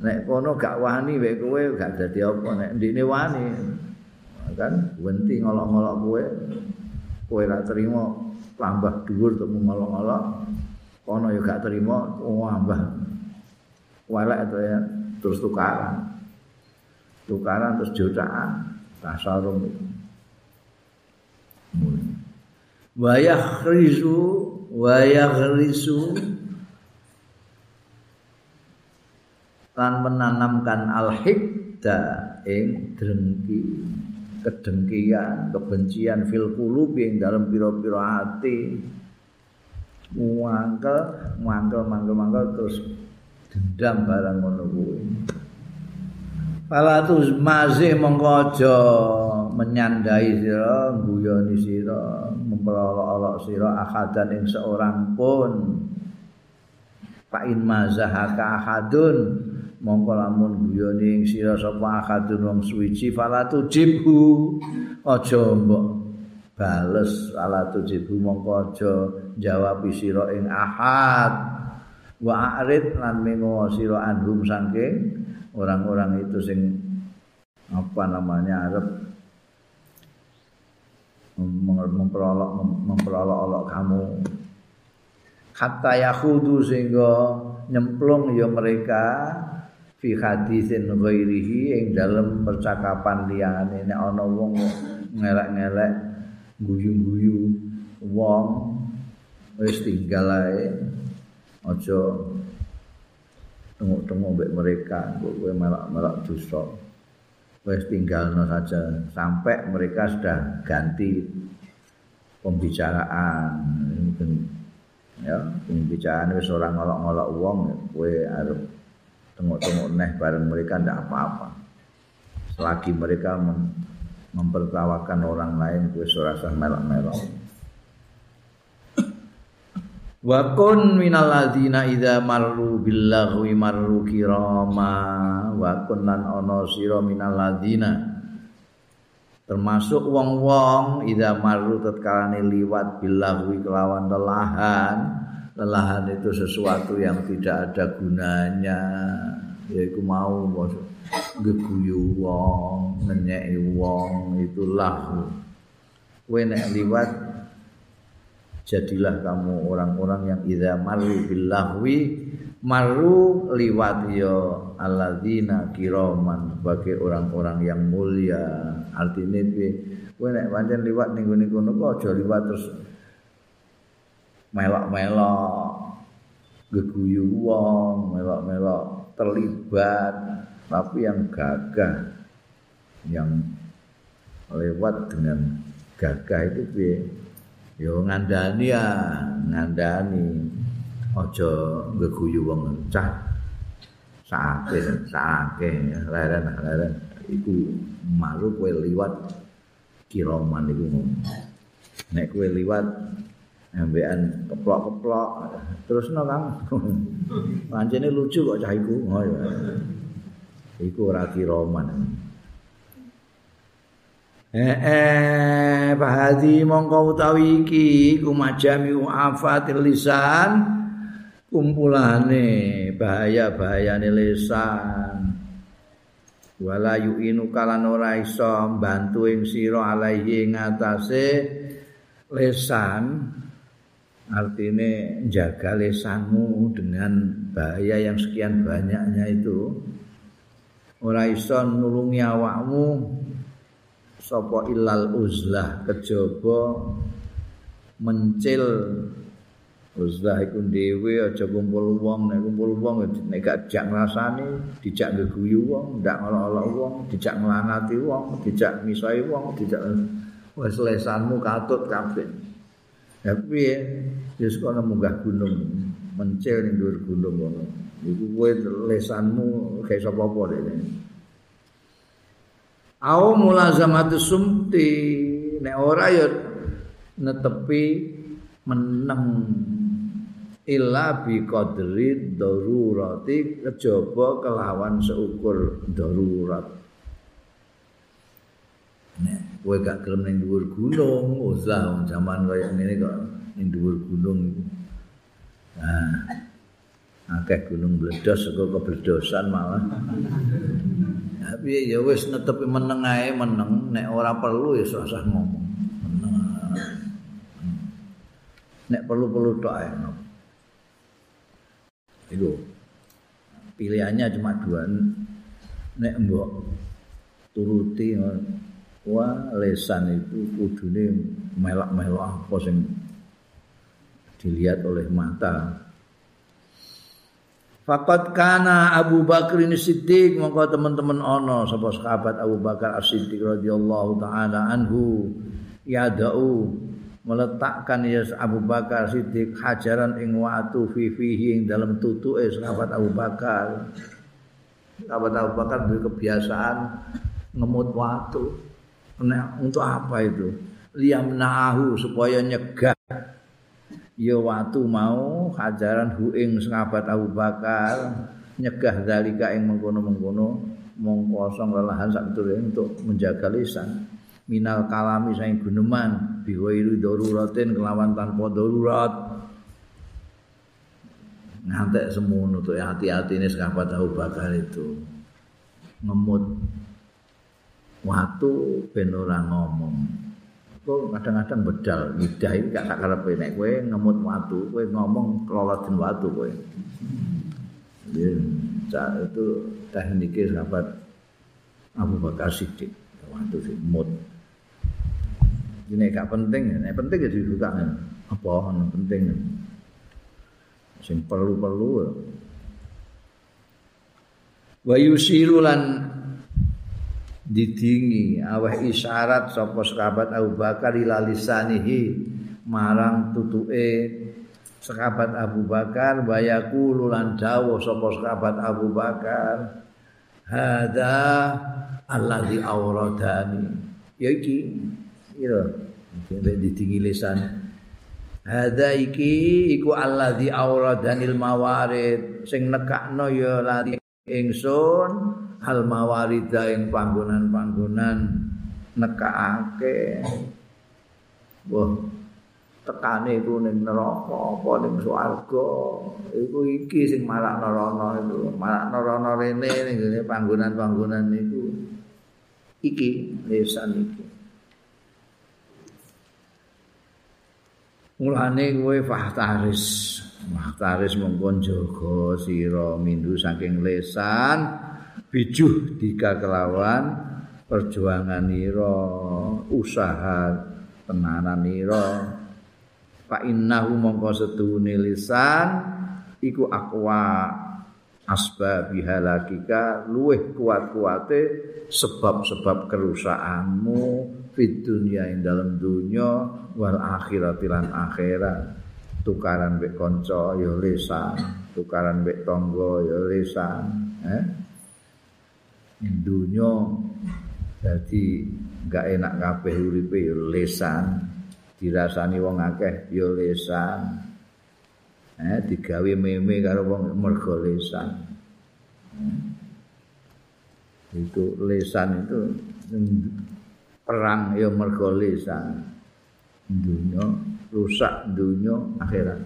Nek kono gak wani wae kowe gak dadi apa. Nek ndine wani kan wenti ngolok-ngolok kowe. Kowe ra terima tambah dhuwur untuk ngolok-ngolok kono ya gak terima tambah walek itu ya terus tukaran. Tukaran terus jutaan tasarung itu. Wayah rizu wayah rizu lan menanamkan al-hikda ing drengki kedengkian kebencian fil qulubi ing dalam pira-pira ati. Mangkel mangkel mangkel mangkel terus dendam barang ngono kuwi Falatus mazih mengkojo menyandai sira, guyoni sira, memperolok-olok sira akadan ing seorang pun. Fa in mazahaka ahadun mongko lamun guyoni ing sira sapa akadun wong suwiji falatu jibhu aja mbok bales falatu jibhu mongko aja jawab sira ing ahad wa arid lan mengo sira anhum saking orang-orang itu sing apa namanya Arab memperolok memperolok-olok kamu. Hatta yakhudu sehingga nyemplung ya mereka fi hadisin ghairihi ing dalam percakapan liyane. Nek ana wong ngelek-ngelek guyu-guyu wong wis tinggal ae aja tengok-tengok mbek mereka kowe melak-melak dosa. Wis tinggalno saja. Sampai mereka sudah ganti pembicaraan. Ya pembicaraan wis ora ngolok-ngolok wong kowe arep tengok-tengok neh bareng mereka ndak apa-apa. Selagi mereka mem mempertawakan orang lain kowe ora usah melok-melok Wa kun minal ladzina idza marru bil lagwi marru kirama. Wa kun lan ana sira minal ladzina termasuk wong-wong idza marru tatkalane liwat bil lagwi kelawan lelahan. Lelahan itu sesuatu yang tidak ada gunanya. Yaiku mau geguyu wong ngenyeki wong itu lahu kowe nek liwat jadilah kamu orang-orang yang idza maru billahwi maru liwat ya alladzina kiraman sebagai orang-orang yang mulia. Artinya piye? Kowe nek pancen liwat ning ngene kono kok aja liwat terus melok-melok geguyu wong melok-melok terlibat tapi yang gagah yang lewat dengan gagah itu piye yo ngandani ya ngandani. Aja ngeguyu wong cah sake sake leren leren. Iku malu kowe liwat kiroman iku nek kowe liwat ambekan keplok-keplok. Terus no kang. Pancene lucu kok cah iku oh ya iku ora kiroman Eh, eh bahadi mongko utawi iki kumajami afatil lisan kumpulane bahaya-bahayane lisan. Wala yu'inu kalan ora iso mbantu ing sira alaihi ing atase lisan. Artine jaga lisanmu dengan bahaya yang sekian banyaknya itu. Ora iso nulungi awakmu sapa ilal uzlah kejaba mencil. Uzlah iku dhewe aja kumpul wong nek kumpul wong nek gak jak ngrasani dijak ngeguyu wong ndak ngolok-olok wong dijak nglangati wong dijak misai wong dijak wis lesanmu katut kabeh. Ya piye? Wis kono munggah gunung mencil ning dhuwur gunung ngono iku kowe lesanmu kayak sapa-apa au mulazamatu sumti nek ora ya netepi meneng. Illa bi qadri darurati kejaba kelawan seukur darurat. Nek kowe gak gelem ning dhuwur gunung usah zaman kaya ngene kok ning dhuwur gunung. Iku nah akeh gunung bledos saka kebledosan malah Tapi ya wis netepi meneng ae meneng. Nek ora perlu ya usah ngomong. Nek perlu-perlu tok ae. Itu pilihannya cuma dua. Nek mbok turuti wah lesan itu kudune melok-melok apa sing dilihat oleh mata Fakat kana Abu Bakar ini Siddiq mongko teman-teman ono sapa sahabat Abu Bakar As-Siddiq radhiyallahu taala anhu yadau meletakkan ya Abu Bakar Siddiq hajaran ing watu fi fihi ing dalam tutuke sahabat Abu Bakar. Sahabat Abu Bakar duwe kebiasaan ngemut watu. Nah, untuk apa itu? Liyamna'ahu supaya nyegah ya watu mau hajaran hu ing sahabat Abu Bakar nyegah dalika ing mengkono-mengkono mong kosong lelahan sak untuk menjaga lisan. Minal kalami saing guneman biwairu daruratin kelawan tanpa darurat. Ngantek semono tuh hati-hati ini sahabat Abu Bakar itu. Ngemut. Waktu ben ora ngomong kok kadang-kadang bedal. Lidah iki gak karepe. Nek kowe ngemut watu kowe ngomong keloloten watu kowe. Ya itu tekniknya sahabat Abu Bakar Siddiq. Watu sih mut. Ini gak penting nek penting ya dibuka apa penting? Sing perlu-perlu wa yusiru didingi aweh isyarat sapa sahabat Abu Bakar ilalisanihi marang tutuke sahabat Abu Bakar bayaku lulan dawuh sapa sahabat Abu Bakar hada alladzi auradani ya iki ira didingi lisan. Hada iki iku alladzi auradanil mawarid. Sing nekakno ya lari ingsun hal mawarida ing panggonan-panggonan nekake wah tekane iku ning neraka apa ning swarga? Iku iki sing marak nerana itu marak nerana rene ning panggonan-panggonan niku. Iki lesan iki. Mulane kowe fahtaris fahtaris mongkon jaga sira mindu saking lesan bijuh dika kelawan perjuangan ira usaha tenanan ira fa innahu mongko setune lisan iku akwa asbab halakika luweh kuat-kuate sebab-sebab kerusakanmu fid dunya ing dalam dunya wal akhirat lan akhirat. Tukaran mbek kanca ya lisan tukaran mbek tangga ya lisan eh dunya dadi enggak enak kabeh uripe ya lisan dirasani wong akeh ya lesan. Eh digawe meme karo wong mergo lesan. Eh, itu lesan itu perang ya mergo lesan. Dunia rusak dunia akhirat.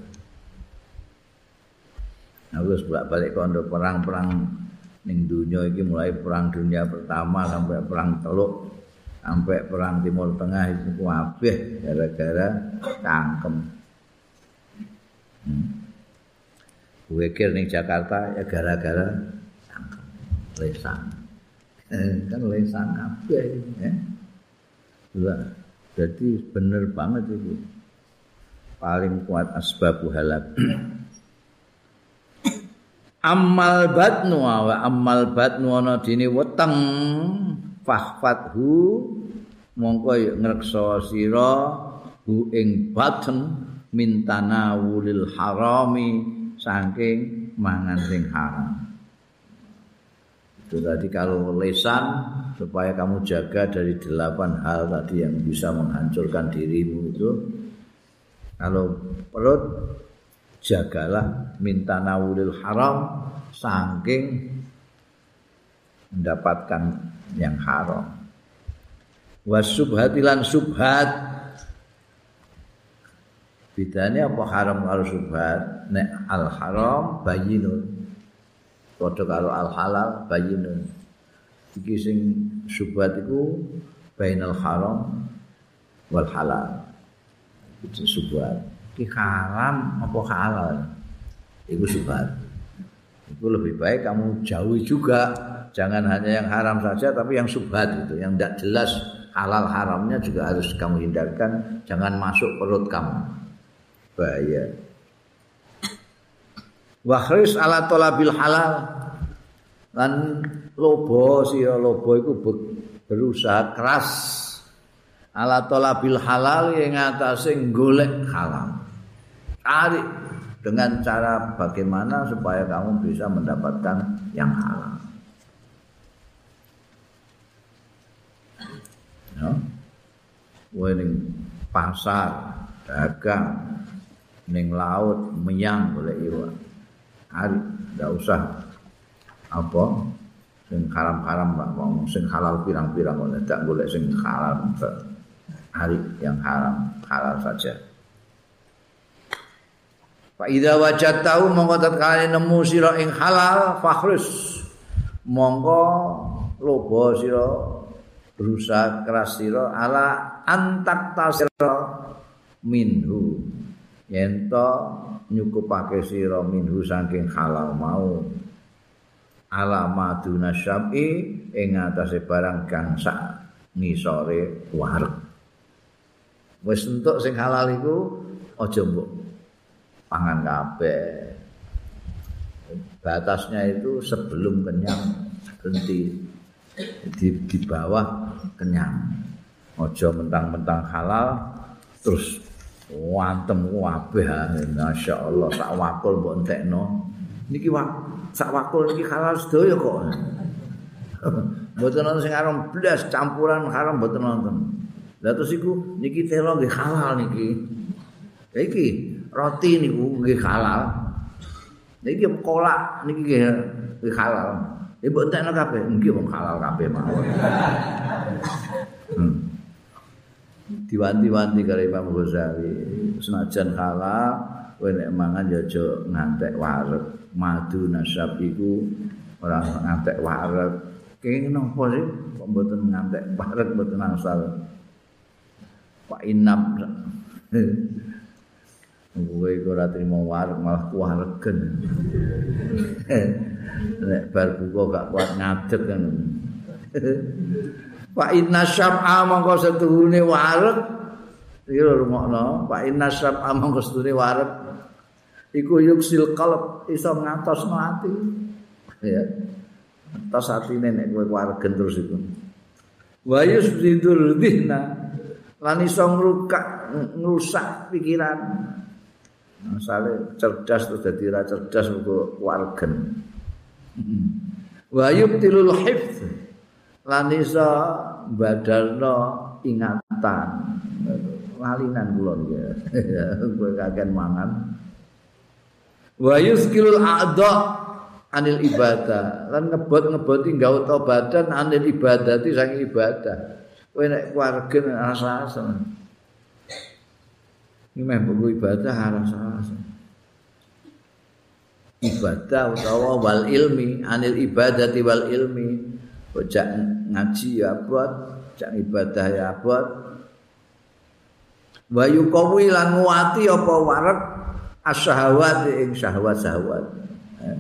Harus balik kondo perang-perang ning dunia ini mulai perang dunia pertama sampai perang teluk sampai perang Timur Tengah itu kabeh gara-gara cangkem. Hmm. Wekir Jakarta ya gara-gara cangkem, lesan. Eh, kan lesan kabeh ya. Jadi bener banget itu. Paling kuat asbabu halak. Amal batnu wa amal batnu ana dene weteng. Fahfathu mongko ngreksa sira hu ing baten mintana wulil harami saking mangan sing haram. Itu tadi kalau lesan supaya kamu jaga dari delapan hal tadi yang bisa menghancurkan dirimu itu. Kalau perut jagalah mintana wulil haram saking mendapatkan yang haram. Wasubhatilan subhat. Bedanya apa haram karo subhat? Nek al haram bayinun. Padha karo al halal bayinun. Iki sing subhat iku bainal haram wal halal. Itu subhat. Iki haram apa halal? Iku subhat. Itu lebih baik kamu jauhi juga. Jangan hanya yang haram saja tapi yang subhat itu. Yang tidak jelas halal haramnya juga harus kamu hindarkan. Jangan masuk perut kamu. Bahaya. Wahris ala tolabil halal. Dan lobo si lobo itu berusaha keras. Ala tolabil halal yang atasnya golek halal cari dengan cara bagaimana supaya kamu bisa mendapatkan yang halal. Ya. ning pasar dagang ning laut menyang oleh iwa. Hari ndak usah apa sing haram-haram lah wong sing halal pirang-pirang oleh tak golek sing halal hari yang haram halal saja Pak Ida wajah tahu mongko tatkala nemu sira ing halal fakhrus. Mongko lobo sira berusaha keras sira ala antak tasira minhu. Yento nyukupake sira minhu saking halal mau. Ala maduna syabi ing atase barang kang sak ngisore wareg. Wis entuk sing halal iku aja mbok pangan kabeh. Batasnya itu sebelum kenyang berhenti di, di bawah kenyang. Ojo mentang-mentang halal terus wantem kabeh. Masya Allah sak wakul mbok entekno. Niki wak sak wakul niki halal sedaya kok. Mboten ana sing haram blas campuran haram mboten nonton. Lha terus iku niki telo nggih halal niki. Iki roti niku nggih halal. Niki kolak niki nggih halal. Ibu entekno kabeh nggih wong halal kabeh mawon. Hmm. diwanti-wanti karo Imam Ghazali senajan halal kowe nek mangan ya aja ngantek wareg. Madu nasab iku ora ngantek wareg. Kene napa sih? Kok mboten ngantek wareg mboten asal. Pak Inam Gue iku ora trimo wareg malah kuwaregen. Nek bar buka gak kuat ngadeg kan. Fa inna syam'a mongko setuhune wareg. Iki rungokno Fa inna syam'a mongko setuhune wareg. Iku yuksil qalb iso ngatosno ati ya. Tos atine nek kowe waregen terus iku. Wa yusbidul dhihna lan iso ngrukak ngrusak pikiran Misalnya cerdas terus jadi ra cerdas untuk wargen. Wa yubtilul hifz lan iso badalno ingatan. Lalinan kula ya kowe kagen mangan. Wa yuskilul a'dha anil ibadah. Lan ngebot-ngeboti gauta badan anil ibadah itu saking ibadah. Kowe nek keluarga rasa-rasa ini buku ibadah rasa-rasa ibadah utawa wal ilmi anil ibadati wal ilmi Ojak ngaji ya abot, ojak ibadah ya abot. Wa yuqawi lan nguati apa warek asyahawat ing syahwat-syahwat. Eh,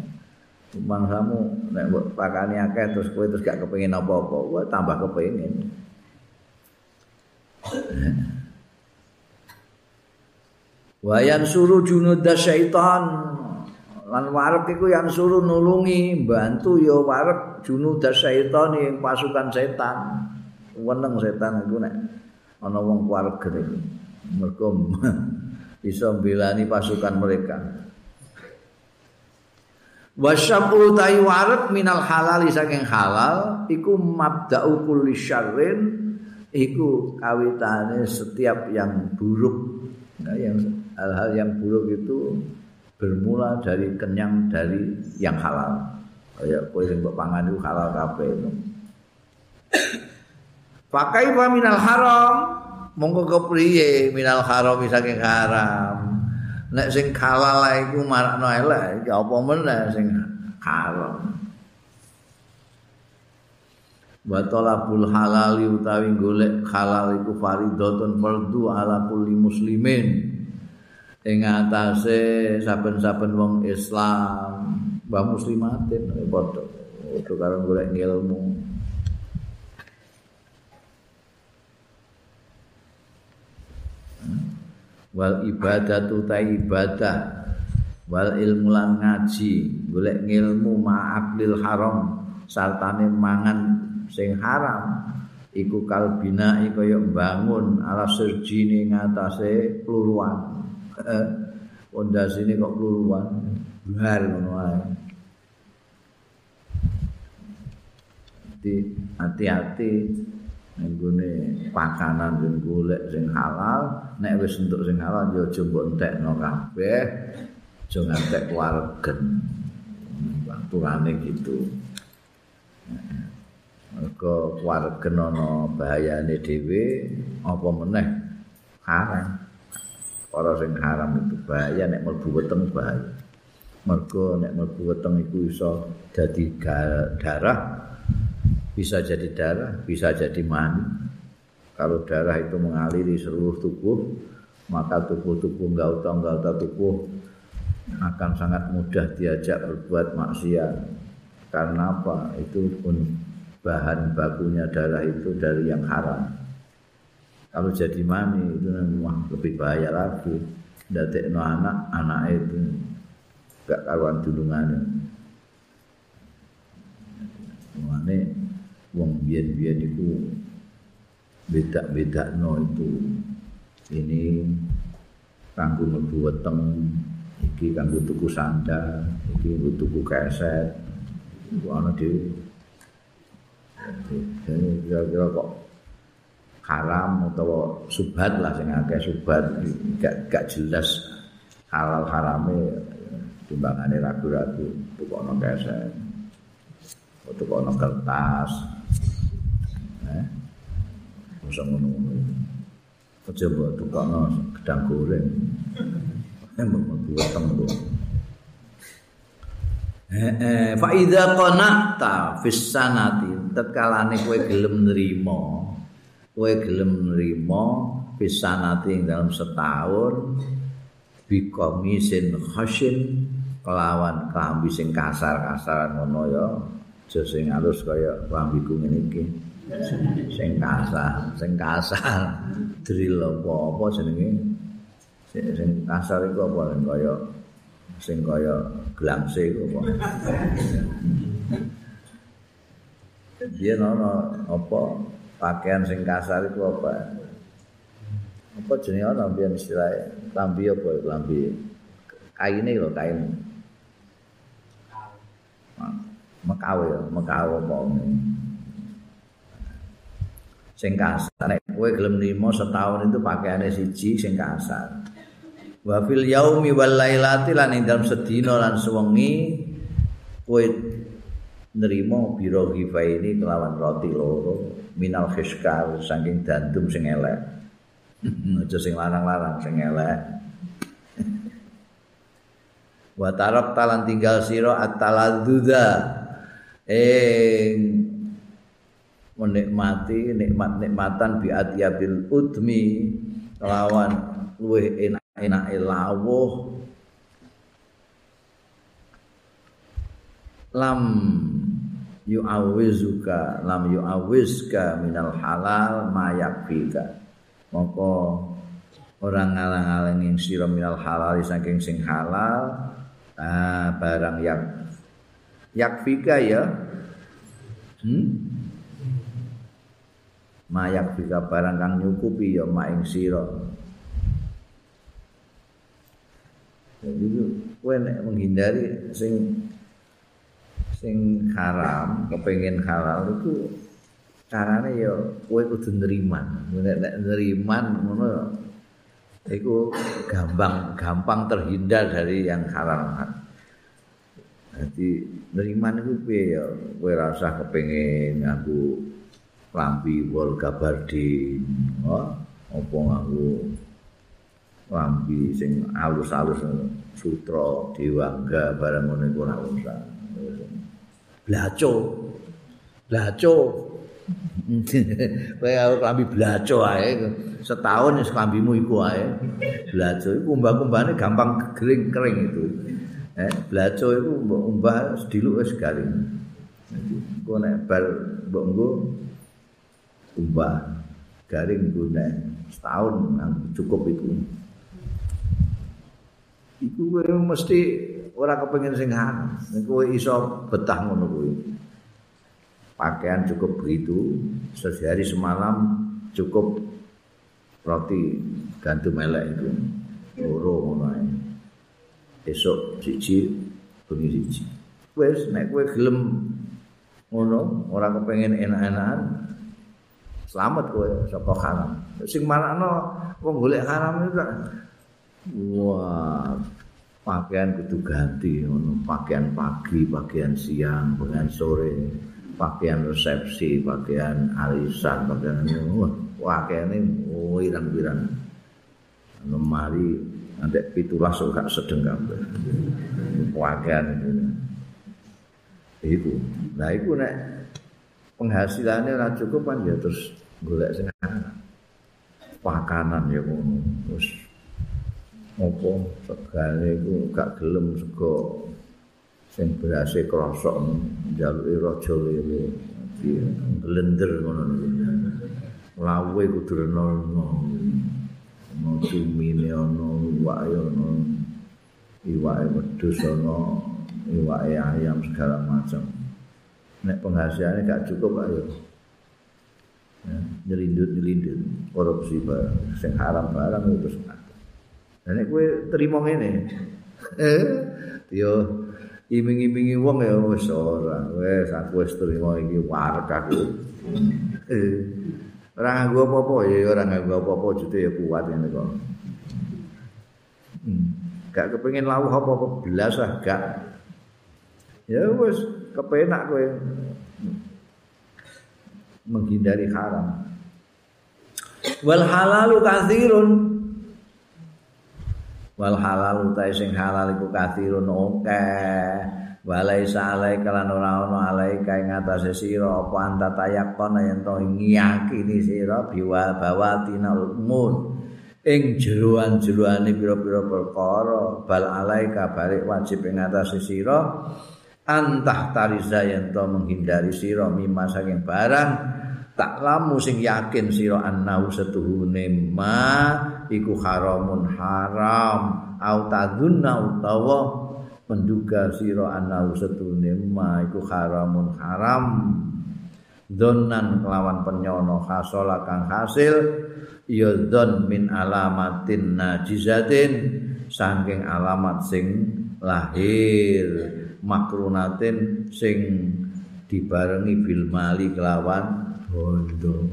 Umang kamu nek mbok pakani akeh terus kowe terus gak kepengin apa-apa, kowe tambah kepengin. Eh. Wa yansuru junud syaitan. Lan warek iku yang suruh nulungi bantu ya warek junud syaitan yang pasukan setan. Weneng setan iku nek ana wong warek iki mergo bisa mbelani pasukan mereka. Wasyabu tai warek minal halal saking halal iku mabda'u kulli syarrin iku kawitane setiap yang buruk. Nah, yang hal-hal yang buruk itu bermula dari kenyang dari yang halal. Kayak kowe sing mbok pangan iku halal kabeh. Pakai wa minal haram monggo kepriye minal haram saking haram. Nek sing halal iku marakno elek, ya apa meneh sing haram. Wa talabul halal utawi golek halal iku fardhotun fardhu ala kulli muslimin. Ing atase saben-saben wong Islam wa muslimatin padha. Padha karo golek ilmu wal ibadatu ta ibadah wal ilmu lan ngaji golek ilmu ma'aklil haram sartane mangan sing haram iku kalbina kaya mbangun ala serjine ngatasé pluruan pondasine kok kluruan bar ngono ae. Hati-hati nggone pakanan sing golek sing halal. Nek wis entuk sing halal ya aja mbok entekno kabeh. Aja ngantek waregen aturane gitu. Mergo waregen ana bahayane dhewe apa meneh? Haram para sing haram itu bahaya nek mlebu weteng bahaya. Mergo nek mlebu weteng iku iso dadi darah, bisa jadi darah, bisa jadi mani. Kalau darah itu mengaliri seluruh tubuh, maka tubuh-tubuh enggak utang-enggak tubuh akan sangat mudah diajak berbuat maksiat. Karena apa? Itu pun bahan bakunya darah itu dari yang haram. Kalau jadi mani itu wah, lebih bahaya lagi. Datik no anak anak itu gak karuan dulungannya Mane wong biyen-biyen iku beda-bedakno itu. Ini kanggo mlebu weteng iki kanggo tuku sandal iki kanggo tuku keset. Iku ana dhewe. Kira-kira kok haram utawa subhat lah sing akeh subhat. Gak gak jelas halal harame timbangane ragu-ragu tukokno keset tukokno kertas. Eh? Bisa ngono-ngono aja mbok tukokno gedang goreng. Mbok buat tembok Eh, fa idza qanata fis sanati tetkalane kowe gelem nrimo kowe gelem nrimo fis sanati ing dalam setahun bi komisin khashin kelawan klambi sing kasar-kasaran ngono ya aja sing alus kaya klambiku ngene iki. Sing kasar sing kasar. Drill apa-apa jenenge? Sing kasar iku apa kaya sing kaya glangse apa. Dia nono apa pakaian sing kasar itu apa? Apa jenenge ana biyen istilahnya lambi apa lambi kaine lho kain. Mekawe mekawe apa sing kasar nek kowe gelem nimo setahun itu pakaiane siji sing kasar wa fil yaumi wal lailati lan ing dalem sedina lan sewengi kowe nrimo biro ini kelawan roti loro minal khiskal saking dandum sing elek. Aja sing larang-larang sing elek. Wa tarok talan tinggal sira at-taladzuda ing menikmati nikmat-nikmatan bi udmi lawan luwih enak enake lawuh lam yu'awizuka lam yu'awizka minal halal mayakfika maka orang ngalang-alang yang sira minal halal saking sing halal ah, barang yang yakfika ya. Hmm? mayakfika barang kang nyukupi ya maing sira. Jadi nek menghindari sing sing haram, kepengin halal itu carane ya kowe kudu neriman. Nek neriman ngono iku gampang gampang terhindar dari yang haram. Jadi neriman itu piye ya kowe rasa kepengin nganggo lambi wol gabardin, oh, apa nganggo lambi sing alus-alus sutra dewangga barang iku ora usah. Blaco. Blaco. Kowe harus lambi blaco ae. Setahun wis lambimu iku ae. Blaco iku umbah-umbahane gampang kering-kering itu. Eh, blaco iku mbok umbah sediluk wis garing. Kok nek bar mbok nggo umbah garing gune setahun cukup iku kowe mesti ora kepengin sing haram. Kowe iso betah ngono kuwi. Pakaian cukup begitu, sehari semalam cukup roti gandum elek itu. Loro ngono ae. Esok siji, bengi siji. Wes nek kowe gelem ngono, ora kepengin enak-enakan, selamat kowe saka haram. Sing manakno wong golek haram itu Wah, pakaian kudu ganti, ono pakaian pagi, pakaian siang, pakaian sore, pakaian resepsi, pakaian arisan, pakaian wah, pakaian ini oh. Lemari nanti pitulah suka sedeng kabeh. Pakaian itu. Iku. Nah, iku nek penghasilannya ora cukup kan ya terus golek sing pakanan ya ngono. Terus apa? Segale iku gak gelem sego sing berase krosok njaluki raja lele di blender ngono niku lawe kudu reno-reno ono cumine ono iwake ono iwake wedhus ono iwake ayam segala macam. Nek penghasilannya gak cukup ayo ya, nyelindut nyelindut korupsi barang. Sing haram barang itu semua dan nek kue terima ini eh? Yo iming-imingi wong ya wis ora. Wis aku wis terima iki warek aku. Eh. Ora nganggo apa-apa ya ora nganggo apa-apa jute ya kuat ngene kok. Hmm. gak kepengin lawuh apa-apa belas ah gak. Ya wis kepenak kowe. Menghindari haram. Wal halalu kathirun wal halalu ta sing halal iku kathirun akeh. Walai salai kalan ora ono alai kae ngatasé sira apa anta tayakkon yen to ngiyakini sira biwa bawatinal mun ing jeroan-jeroane pira-pira perkara bal alai kabare wajib ing ngatasé sira. Antah tariza yen to menghindari sira mimma saking barang tak lamu sing yakin sira annau setuhune ma iku haramun haram. Au tadunna utawa menduga sira annau setuhune ma iku haramun haram. Donan kelawan penyono hasola kang hasil ya don min alamatin najizatin saking alamat sing lahir makrunatin sing dibarengi bil mali kelawan bondo.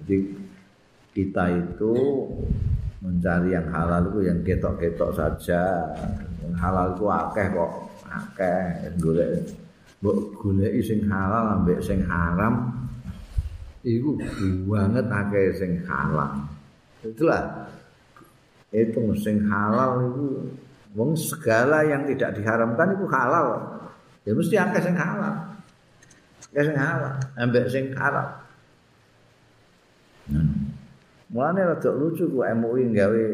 Jadi kita itu mencari yang halal itu yang ketok-ketok saja. Yang halal itu akeh kok, akeh golek. Mbok goleki sing halal ambek sing haram iku banget akeh sing halal. Itulah itu sing halal itu Wong segala yang tidak diharamkan itu halal. Ya mesti akeh sing halal. Ya sing halal, ambek sing haram. Hmm. Mulane rada lucu ku MUI nggawe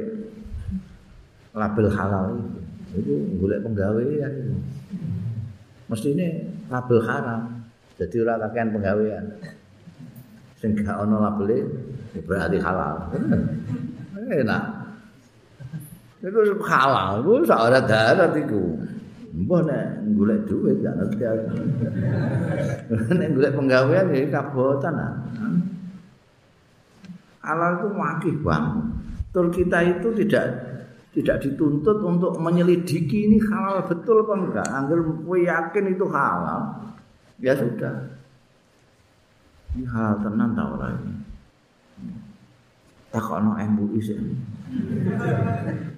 label halal itu. Itu golek penggawean itu. Mesti ini label haram. Jadi ora kakean penggawean. Sing gak ono label berarti halal. Enak. Iku halal, iku sak ora darat iku. Mbah nek golek duit gak ngerti aku. nek golek penggawean ya kabotan ah. Halal itu wakih bang. Tur kita itu tidak tidak dituntut untuk menyelidiki ini halal betul apa enggak. Angger yakin itu halal, ya sudah. Ini halal tenan ta ora ini? Takono MUI sih.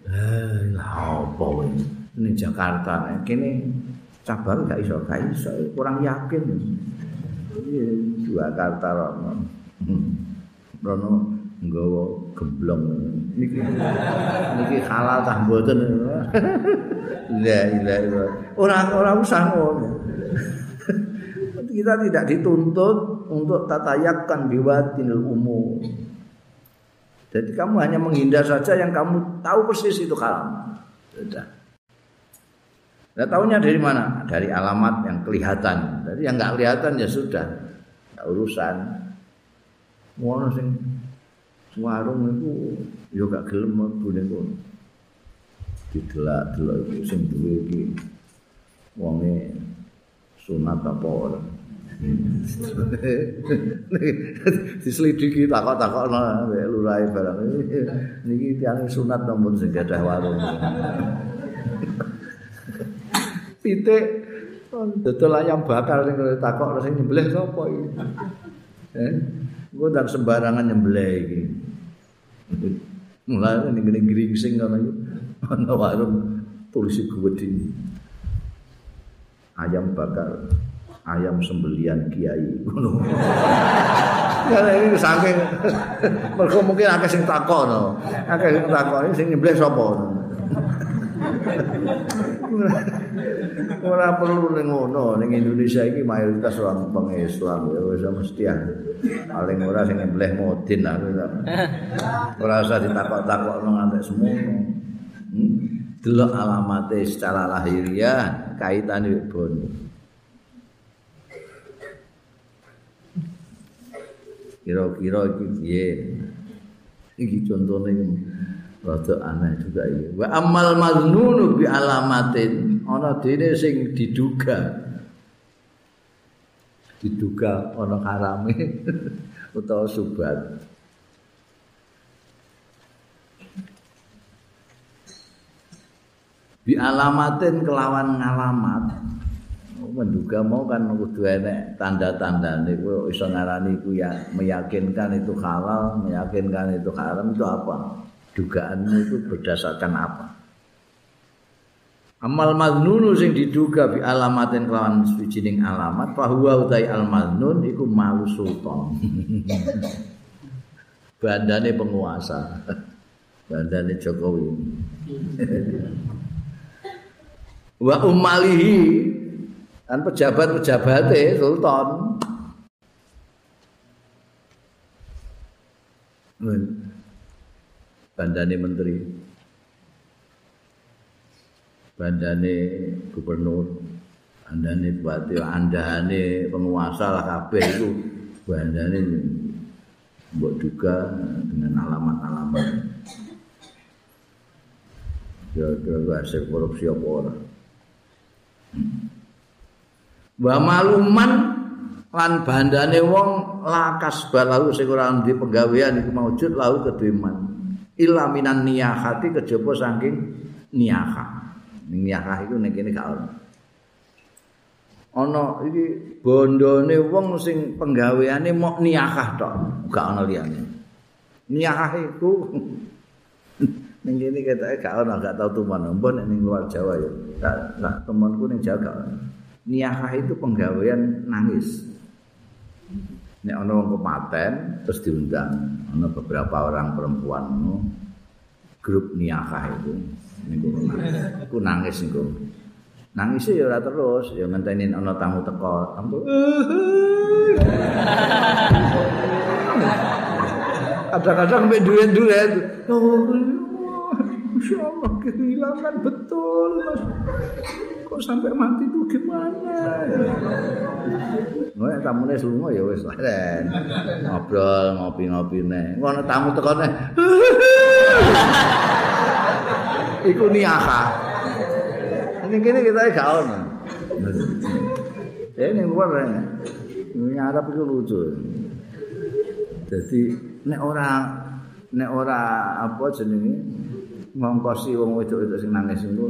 Eh, apa ini Jakarta kini cabang gak iso gak iso kurang yakin ini Jakarta rono rono nggawa gemblong niki niki halal tah mboten la ilaha orang orang usah ngono kita tidak dituntut untuk tatayakan biwatinil umum Jadi kamu hanya menghindar saja yang kamu tahu persis itu haram. Sudah. Nah, tahunya dari mana? Dari alamat yang kelihatan. Jadi yang nggak kelihatan ya sudah. Nggak urusan. Mau sing warung itu yo gak gelem mlebu niku. Didelak-delok iku sing duwe iki. Wonge sunat apa ora. diselidiki takok-takok nang lurahe barang. Niki tiyang sunat namun sing gadah warung. Pitik. Dodol ayam bakar sing takok sing nyembelih sapa iki? Eh engko dan sembarangan nyembelih iki mulai ning ngene gringsing ngono iki ana warung tulis gede ayam bakar ayam sembelian kiai ngono. Karena ini saking mergo mungkin akeh sing takon. Akeh sing takon sing nyembelih sapa. Ora perlu ning ngono ning Indonesia iki mayoritas orang pengislam ya wis mesti ya. Paling ora sing nyembelih modin aku. Ora usah ditakok-takok nang antek semua. Hmm? Delok alamate secara lahiriah kaitane bono. kira-kira iki piye iki contone rada aneh juga iki wa amal maznunu bi alamatin. Ana dene sing diduga. Diduga ana harame utawa subat. Bi alamatin kelawan ngalamat. Menduga mau kan kudu enek tanda-tanda niku iso ngarani iku ya meyakinkan itu halal, meyakinkan itu haram itu apa? Dugaanmu itu berdasarkan apa? Amal maznunu sing diduga bi alamatin kelawan suwijining alamat bahwa utai al maznun iku malu sultan. Bandane penguasa. Bandane Jokowi. Wa umalihi dan pejabat-pejabatnya sultan. Bandane menteri. bandane gubernur. Andane bupati. Andane penguasa lah kabeh itu bandane mbok juga dengan alamat-alamat. Ya kira hasil korupsi apa ora? Wa maluman lan bandane wong lakas balahu sing ora ndi penggawean iku maujud lahu kedeman ilaminan niyahati kejaba saking niyahah ning nyakah iku ning kene gak ono. Ana iki bondone wong sing penggaweane mok niyakah tok, gak ono liyane. Niyakah iku ning kene gak ono, gak tau tuman. Mbon ning luar Jawa ya. Tak temanku ning Jawa. Niyakah itu penggawean nangis. Nek ana wong kepaten terus diundang, ana beberapa orang perempuan grup niyakah itu. niku aku nangis niku. Nangis ya ora terus ya ngenteni ana tamu teko. Kadang-kadang mbek duit-duit Allah kehilangan betul mas kok sampai mati tuh gimana Nah, tamu ini semua ya wes ngobrol ngopi-ngopi nih ngono tamu teko nih iku niaka. Ini kene kita ono. Ya ini luar ya. Ini Arab itu lucu. Jadi nek ora nek ora apa jenenge ngongkosi wong wedok-wedok sing nangis iku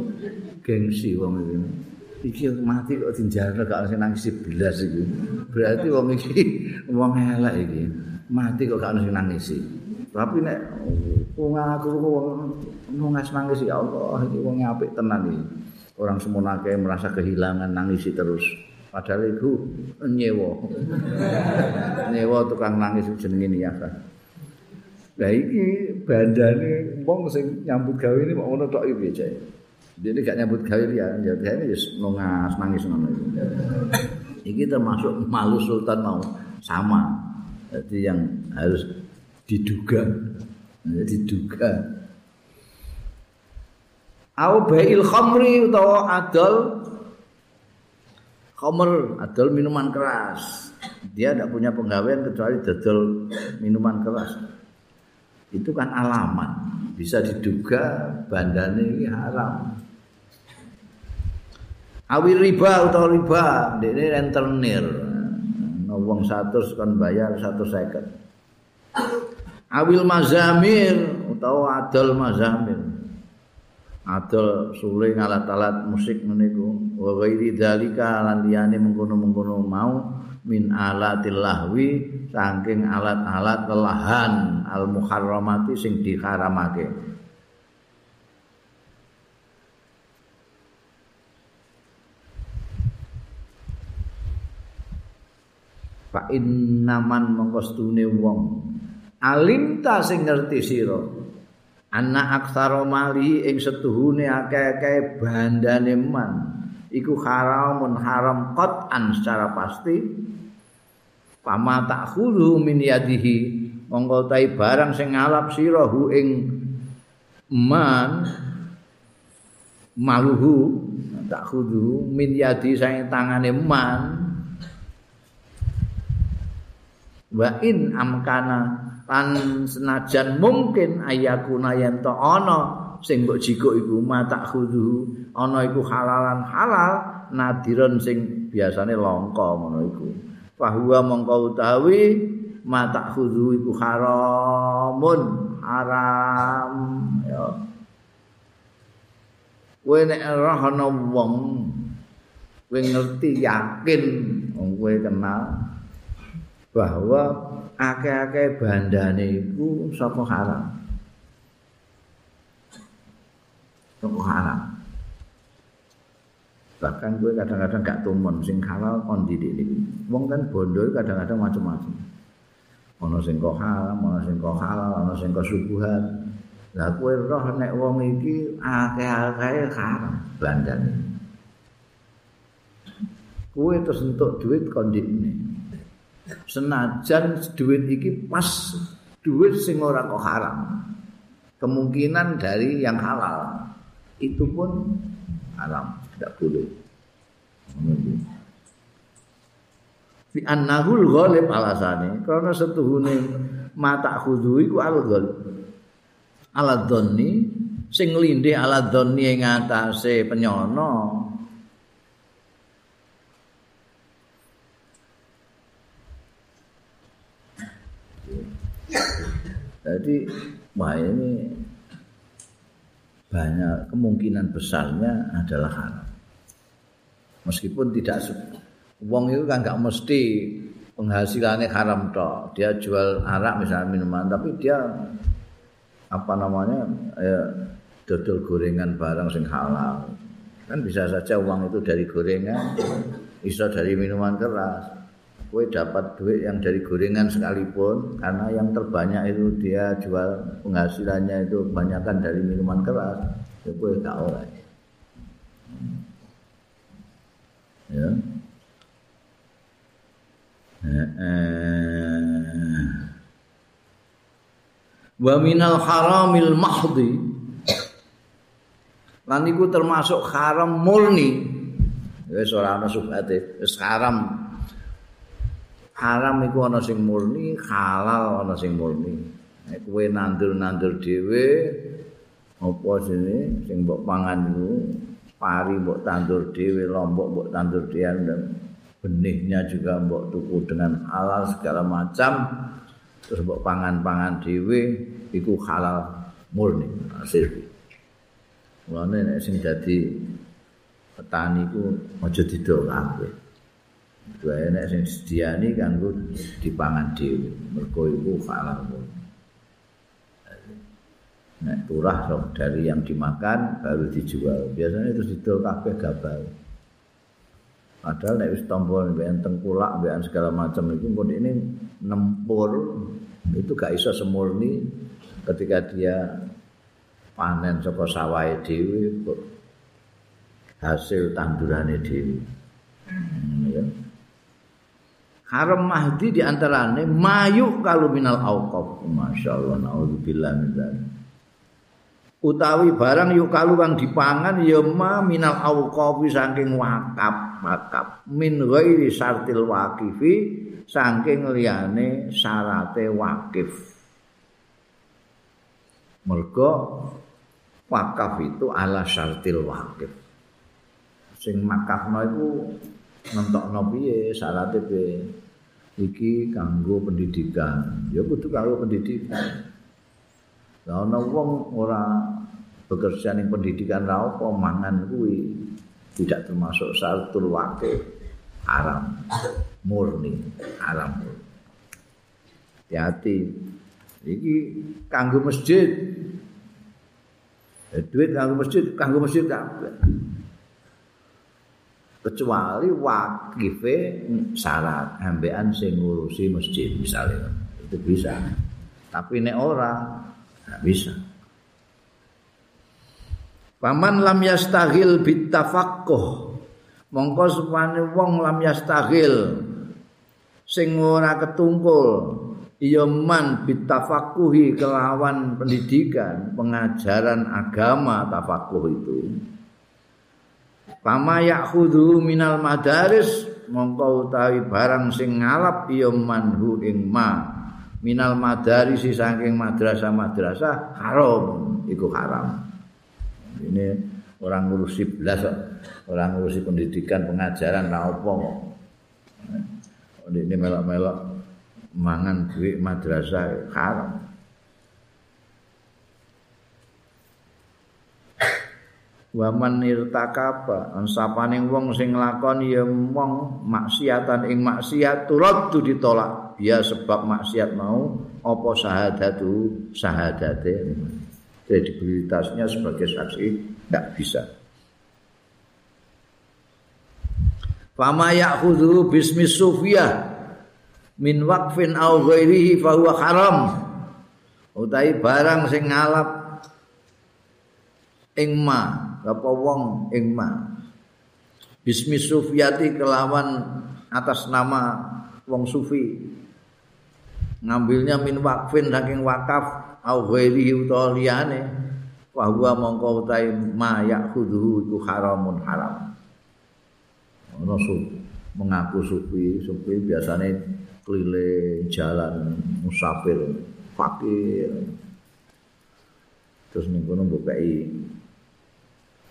gengsi wong iki. Iki mati kok dinjarno gak sing nangis belas iki. Berarti wong iki wong elek iki. Mati kok gak ono sing nangis Tapi nek wong aku wong nangis nangis ya Allah iki wong apik tenan iki. Orang semonake merasa kehilangan nangisi terus. Padahal itu nyewa. nyewa tukang nangis jenenge ya. Lah iki bandane wong sing nyambut gawe ini mau ngono tok piye Dia gak nyambut gawe ya, ya dia ya nangis nangis ngono iki. Iki termasuk malu sultan mau sama. Jadi yang harus diduga diduga au ba'il khamri utawa adol khamr adol minuman keras dia tidak punya penggawean kecuali dodol minuman keras itu kan alamat. Bisa diduga bandane ini haram. Awi riba utawa riba ini rentenir wong satu kan bayar satu second awil mazamir utawa adol mazamir. Adol suling alat-alat musik meniku wa ghairi dzalika lan liyane mengkono-mengkono mau min alatil lahwi saking alat-alat lelahan al muharramati sing diharamake. Fa innaman mongkostune wong. Alimta sing ngerti sira. Anak aksara mali ing setuhune akeh-akeh bandane man iku haramun haram qat'an secara pasti. Pama takhulu min yadihi. Monggo barang sing ngalap sira hu ing man maluhu takhulu min yadi sing tangane man. Wa in amkana lan senajan mungkin ayakuna yen to ana sing mbok jikuk iku mata khudu. Ana iku halalan halal nadiron sing biasane langka ngono iku. Fahuwa mongko utawi mata khudu iku haramun. Haram. Ya. Kowe nek roh ana wong kowe ngerti yakin wong kowe kenal bahwa akeh-akeh bandane iku saka haram saka haram. Bahkan gue kadang-kadang gak tumen sing halal kon didik wong kan bondo kadang-kadang macam-macam ana sing kok haram ana sing kok halal ana sing kok subuhan. Lah kowe roh nek wong iki akeh-akeh haram bandane kowe terus entuk duit kondine senajan duit iki pas duit sing ora kok haram. Kemungkinan dari yang halal itu pun haram tidak boleh. Fi annahul ghalib alasane karena setuhune mata khudu iku al ghalib. Ala dhanni sing lindih ala dhanni ing atase penyono Jadi wah ini banyak kemungkinan besarnya adalah haram. Meskipun tidak Wong itu kan nggak mesti penghasilannya haram toh. Dia jual arak misalnya minuman, tapi dia apa namanya ya, dodol gorengan barang sing halal. Kan bisa saja uang itu dari gorengan, bisa dari minuman keras. Kue dapat duit yang dari gorengan sekalipun, karena yang terbanyak itu dia jual penghasilannya itu kebanyakan dari minuman keras. Ya kue gak oleh. Ya. wa minal haramil mahdi lan termasuk haram murni wis ora ana subhate wis haram haram iku ana sing murni halal ana sing murni nek kowe nandur-nandur dhewe apa sini sing mbok pangan iku pari mbok tandur dhewe lombok mbok tandur dhewe benihnya juga mbok tuku dengan halal segala macam terus mbok pangan-pangan dhewe iku halal murni hasil. Mulane nek sing dadi petani ku aja didol kabeh. Dua nek sing sediani kanggo dipangan dhewe. Mergo iku halal. Nek turah dari yang dimakan baru dijual. Biasanya itu didol kabeh gabal. Padahal nek wis tombol mbekan tengkulak mbekan segala macam itu pun ini nempur itu gak iso semurni ketika dia panen saka sawahe dhewe hasil tandurane dhewe. Hmm, ya. Haram mahdi di antarane mayu kalau minal auqaf. Masyaallah naudzubillah min utawi barang yuk kalu kang dipangan ya ma minal auqafi saking wakaf wakaf. Min ghairi sartil waqifi saking liyane syarate wakif. Mergo wakaf itu ala syartil wakif sing makafno iku nentokno piye syarate piye iki kanggo pendidikan. Ya kudu kanggo pendidikan. Lah ana wong ora bekerja ning pendidikan ra apa mangan kuwi tidak termasuk syaratul wakil haram murni haram. Hati iki kanggo masjid. Eh, duit kanggo masjid kanggo masjid kabeh kecuali wakife syarat ambean sing ngurusi masjid misalnya itu bisa tapi nek ora Tidak bisa. Paman lam yastaghil bitafaqquh. Mongko supane wong lam yastaghil sing ora ketungkul ya man bitafaqquhi kelawan pendidikan, pengajaran agama tafaqquh itu. Pama yakhudhu minal madaris mongko utawi barang sing ngalap ya manhu ing ma. Minal madari si saking madrasah-madrasah haram. Iku haram. Ini orang ngurusi belas orang ngurusi pendidikan pengajaran ra apa ini melok-melok mangan duit madrasah haram Waman irtakaba ansapaning wong sing nglakoni ya wong maksiatan ing maksiat turut ditolak. Ya sebab maksiat mau apa sahadatu sahadate kredibilitasnya sebagai saksi tidak bisa. Fama ya'khudhu bismi sufiyah min waqfin aw ghairihi fa huwa haram. Utai barang sing ngalap ing ma apa wong ing Bismi Sufiyati kelawan atas nama wong sufi. Ngambilnya min wakfin saking wakaf au ghairi liyane. Wa huwa mongko utahe ma yakhudhu itu haramun haram. Ono mengaku sufi. Sufi biasanya keliling jalan musafir fakir. Terus ning kono mbok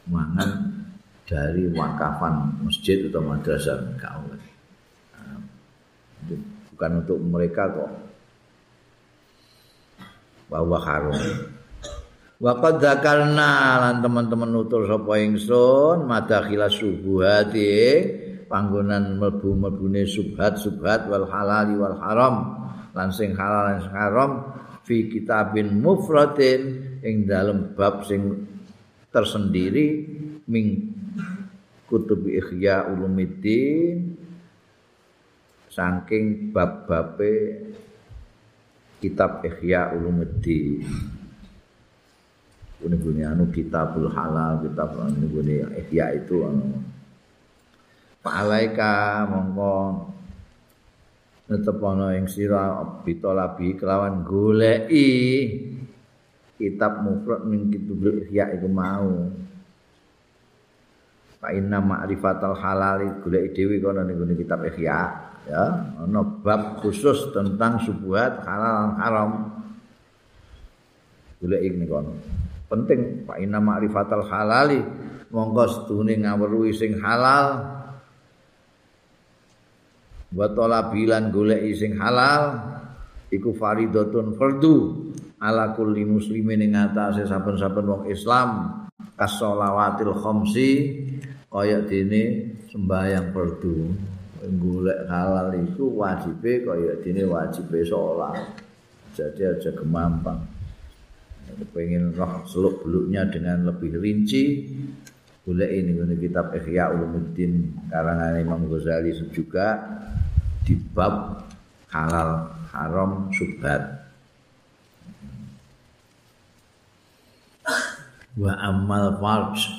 mangan dari wakafan masjid atau madrasah. Kau nah, bukan untuk mereka kok. Bahwa harum Waqad dzakarna lan teman-teman nutur sapa ingsun madakhila subuhati panggonan mlebu-mlebune subhat-subhat wal halali wal haram lan sing halal lan sing haram fi kitabin mufradin ing dalem bab sing tersendiri ming kutub ikhya ulumiddin saking bab-babe kitab ikhya ulumuddin. Ini guni anu kitabul halal kitab ini guni ikhya itu anu. Pa'alaika mongko netepono ing sira bitolabi kelawan goleki kitab mufrad min kitabul ihya iku mau. Fa inna ma'rifatal halal golek dhewe kono ning kitab ihya ya. Ana bab khusus tentang subuhat halal haram. Golek iki kono. Penting fa inna ma'rifatal halali monggo sedune ngawruhi sing halal. Wa talabilan golek sing halal iku faridatun fardu ala kulli muslimin ing atase saben-saben wong Islam kasolawatil khamsi kaya dene sembahyang fardu golek halal itu wajibe kaya dene wajibe salat jadi aja gemampang. Pengen roh seluk beluknya dengan lebih rinci boleh ini ini kitab Ihya Ulumuddin karangan Imam Ghazali juga di bab halal haram subhat wa amal farj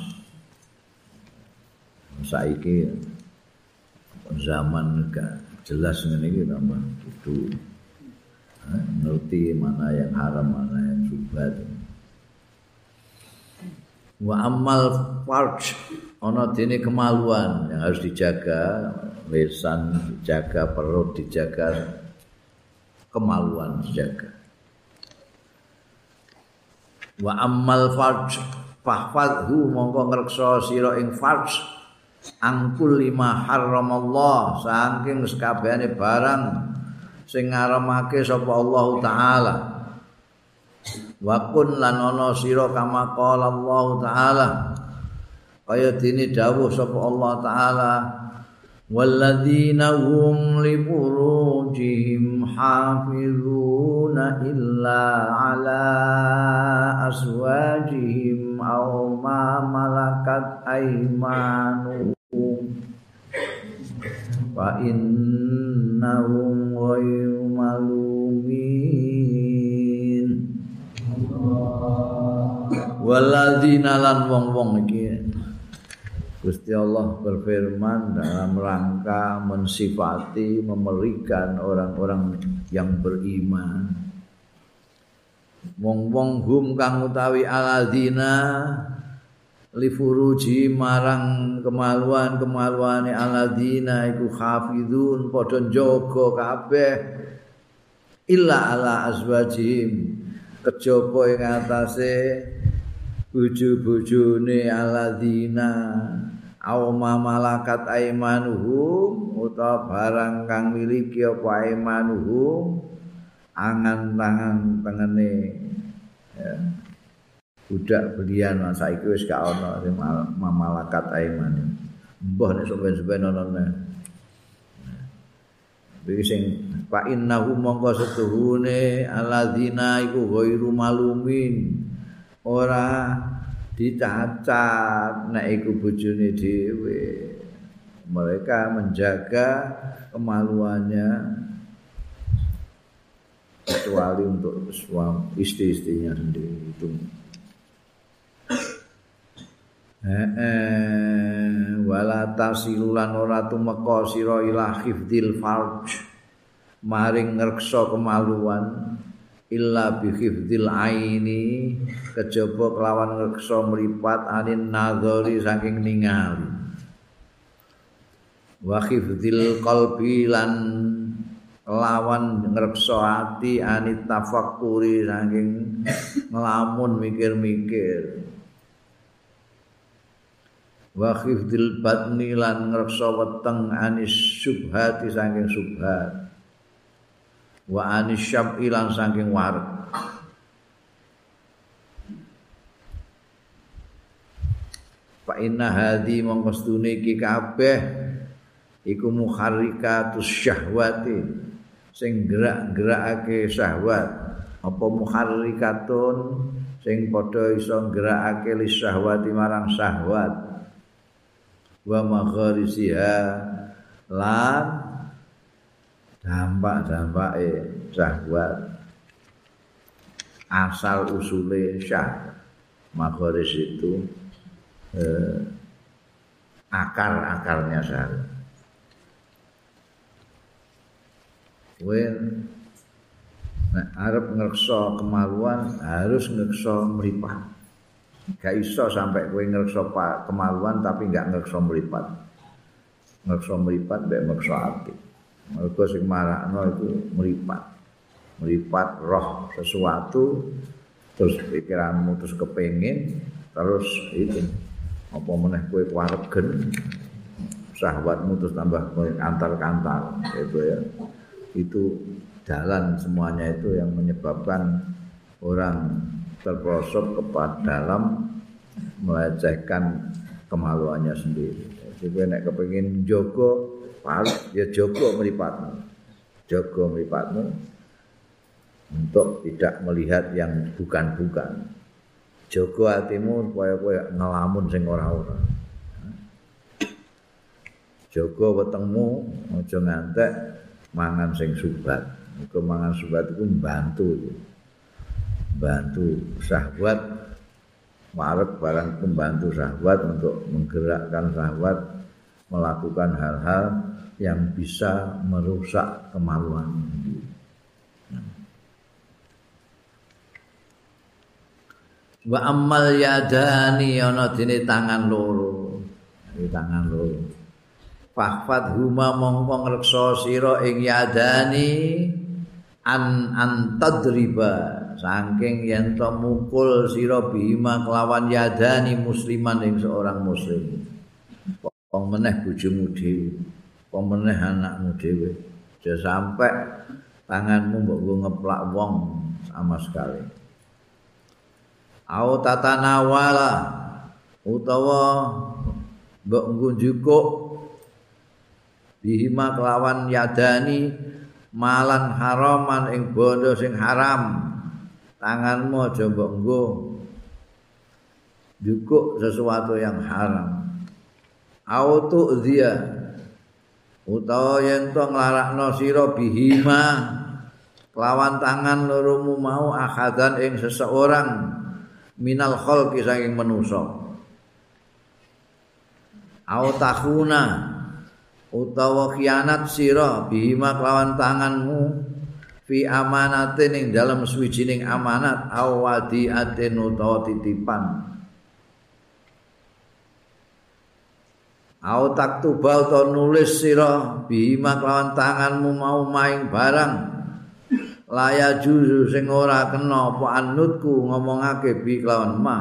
saiki zaman gak jelas ngene iki tambah itu ngerti mana yang haram mana yang subhat wa amal farj ana dene kemaluan yang harus dijaga lisan dijaga perut dijaga kemaluan dijaga wa ammal farj fahfadhu mongko ngreksa sira ing farj. Angkul lima haramallah saking sekabehane barang sing ngaramake sapa Allah taala. Wa kun lan ana sira kama qala Allah taala. Kaya dene dawuh sapa Allah taala والذين هم لفروجهم حافظون إلا على أزواجهم أو ما ملكت أيمانهم فإنهم غير ملومين والذين لن wong-wong iki Gusti Allah berfirman dalam rangka mensifati memerikan orang-orang yang beriman. Wong-wong hum kang utawi aladina li furuji marang kemaluan-kemaluane aladina iku hafizun padha jaga kabeh illa ala azwajim kejaba ing atase bojo-bojone aladina aw malakat aimanuhum utawa barang kang miliki apa aimanuhum angan tangan tengene ya. budak belian saiki wis gak ana sing malakat aiman mbah nek sampeyan-sampeyan ana Iki sing fa innahu mongko setuhune alladzina iku ghairu malumin. Ora dicacat nek iku bojone dhewe. Mereka menjaga kemaluannya kecuali untuk suami istri-istrinya sendiri itu. Eh, wala tasilulan ora tumeka sira ila hifdzil farj. Maring ngreksa kemaluan illa bi hifdzil aini. Kejaba kelawan ngreksa mripat anin nazari saking ningali. Wa hifdzil qalbi lan lawan ngreksa ati anit tafakkuri saking ngelamun mikir-mikir. Wa hifdzil batni lan ngreksa weteng anis syubhati saking subhat wa anis syab'i lan saking wareg fa inna hadhi mongkostune iki kabeh iku muharrikatus syahwati sing gerak-gerakake syahwat. Apa muharrikatun sing padha iso gerakake li syahwati marang syahwat. Wa magharisiha lan dampak-dampake syahwat asal usule syah magoris itu eh, akar-akarnya syahwat Wen nek arep ngreksa kemaluan harus ngreksa mripat. Gak iso sampai kowe ngreksa kemaluan tapi gak ngreksa mripat. Ngreksa mripat mbek ngreksa ati. Mereka sing marakno itu meripat. Meripat roh sesuatu terus pikiranmu terus kepengin terus itu apa meneh kowe kuwaregen syahwatmu terus tambah antar-kantar itu ya. Itu jalan semuanya itu yang menyebabkan orang terprosok kepada dalam melecehkan kemaluannya sendiri. Jadi nek kepengin jogo paling ya jaga mripatmu. Jaga mripatmu untuk tidak melihat yang bukan-bukan. Jaga hatimu supaya kowe ngelamun sing ora-ora. Jaga wetengmu aja ngantek mangan sing subat. Muga mangan subat itu membantu. Bantu syahwat Marek barang pembantu syahwat untuk menggerakkan syahwat melakukan hal-hal yang bisa merusak kemaluan Wa ammal yadani ana dene tangan loro. Iki tangan loro. Fahfad huma mongko ngreksa sira ing yadani an antadriba saking yen to mukul sira bima kelawan yadani musliman ing seorang muslim. Wong meneh bojomu dhewe. Pemeneh anakmu dhewe? Aja sampai tanganmu mbok ngeplak wong sama sekali. Au tatanawala utawa mbok ngunjukuk bihima kelawan yadani malan haraman ing bondo sing haram. Tanganmu aja mbok nggo sesuatu yang haram. Au tu'ziya utawa yen to nglarakno sira bihima lawan tangan loromu mau akhadan ing seseorang minal khalqi saking manusa. Au takhuna utawa khianat sira bihima lawan tanganmu fi amanatin ing dalam suwijining amanat au wadiatin utawa titipan Au taktuba utawa nulis sira bima kelawan tanganmu mau maing barang. Laya juzu sing ora kena apa anutku ngomongake bi kelawan ma.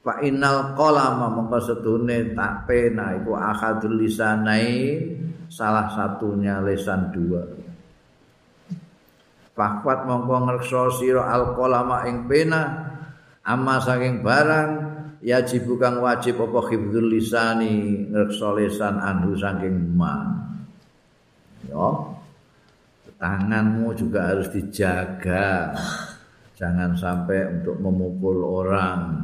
Fa innal qalama mongko sedune tak pena iku ahadul lisanai salah satunya lisan dua. Fakwat mongko ngrekso sira al ing pena amma saking barang yajib kang wajib apa hifdzul lisani ngrekso lisan anhu saking ma yo tanganmu juga harus dijaga. Jangan sampai untuk memukul orang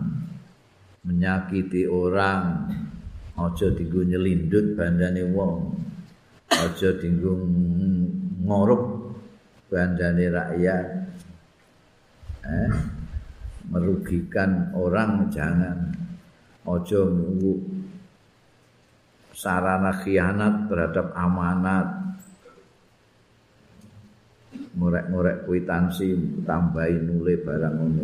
menyakiti orang. Aja dinggo nyelindut bandane wong. Aja dinggo ngorup bandane rakyat. Eh merugikan orang jangan. Aja nunggu sarana khianat terhadap amanat. Ngorek-ngorek kwitansi tambahin nule barang ngono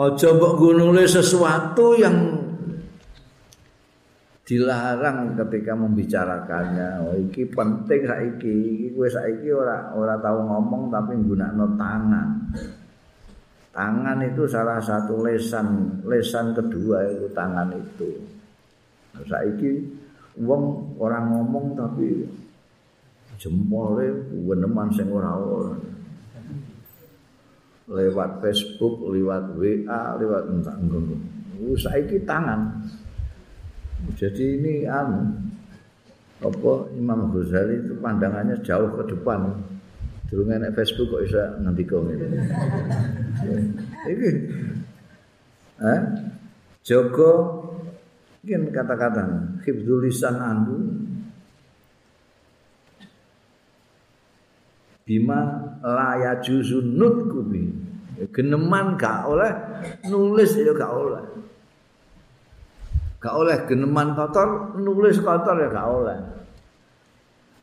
Aja mbok gunule sesuatu yang dilarang ketika membicarakannya. Oh, iki penting saiki. Iki kowe saiki ora ora tahu ngomong tapi nggunakno tangan. Tangan itu salah satu lesan, lesan kedua itu tangan itu. Saiki wong orang ngomong tapi jempolnya weneman sing ora ora. lewat Facebook, lewat WA, lewat entah enggak. Saiki tangan. Jadi ini anu apa Imam Ghazali itu pandangannya jauh ke depan. Dulu ngenek Facebook kok bisa nanti ini. Ini, eh, Joko, mungkin kata-kata, hibdulisan andu, bima laya juzun nutkubi geneman gak oleh nulis ya gak oleh gak oleh geneman kotor nulis kotor ya gak oleh.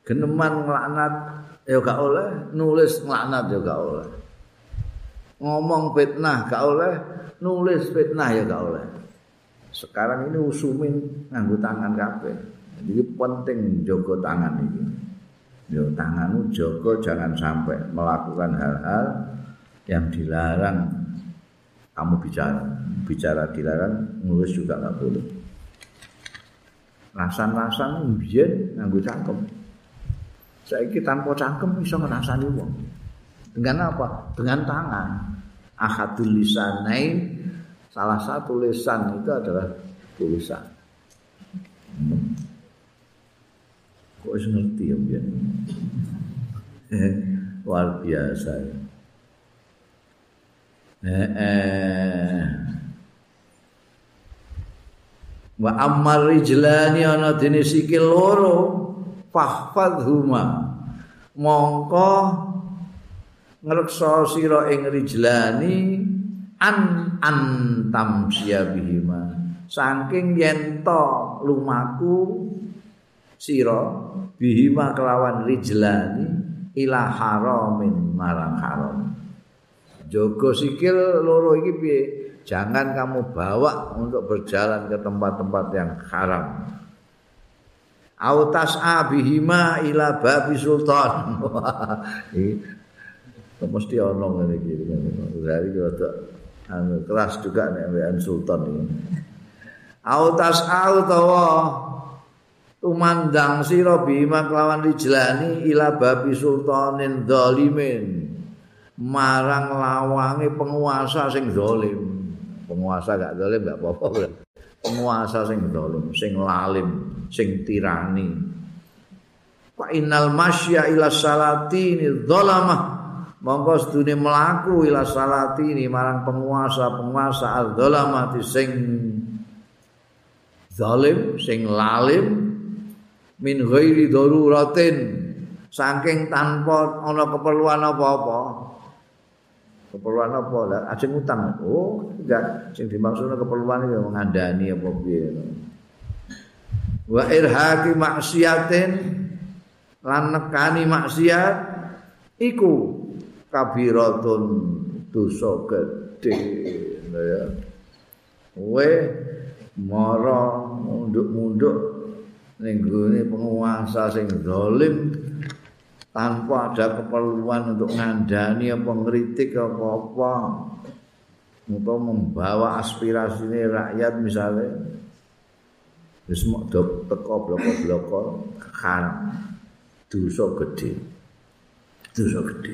Geneman ngelaknat ya gak oleh nulis ngelaknat ya gak oleh. Ngomong fitnah gak oleh nulis fitnah ya gak oleh. Sekarang ini usumin nganggu tangan kabeh. Jadi penting jogo tangan ini. Yo tanganmu jaga jangan sampai melakukan hal-hal yang dilarang. Kamu bicara. Bicara dilarang, nulis juga nggak boleh. Rasan-rasan biyen nganggo cangkem. Saiki tanpa cangkem iso ngrasani wong. Dengan apa? Dengan tangan. Ahadul lisanain salah satu lisan itu adalah tulisan. Kok wis ngerti ya biyen luar biasa eh, eh. Wa ammar rijlani ana dene sikil loro fahfadhuma mongko ngreksa sira ing rijlani an antam siabihima saking yen lumaku sira bihima kelawan rijlani ila haramin marang haram. Jogo sikil loro iki piye? Jangan kamu bawa untuk berjalan ke tempat-tempat yang haram. Autas abihima ila babi sultan. Mesti ono ngene iki. Dari anu keras juga nek sultan ini. Autas au tumandang sira bima kelawan dijlani ila babi sultanin zalimin marang lawange penguasa sing zalim penguasa gak zalim gak apa-apa penguasa sing zalim sing lalim sing tirani. Wa innal masya ila salatini zalama monggo sedune mlaku ila salatini marang penguasa-penguasa al-zalamati sing zalim sing lalim min ghairi daruratin. Saking tanpa ana keperluan apa-apa keperluan apa? Lah ajeng utang. Oh enggak. Sing dimaksud keperluan iki ngandani apa piye? Wa irhaqi maksiatin lan nekani maksiat iku kabiratun dosa gedhe ya. We mara munduk-munduk ning penguasa sing zalim tanpa ada keperluan untuk ngandani apa ngritik apa-apa. Untuk membawa aspirasi ini rakyat misalnya. Wis mok teko bloko-bloko haram dosa gede. Dosa gede.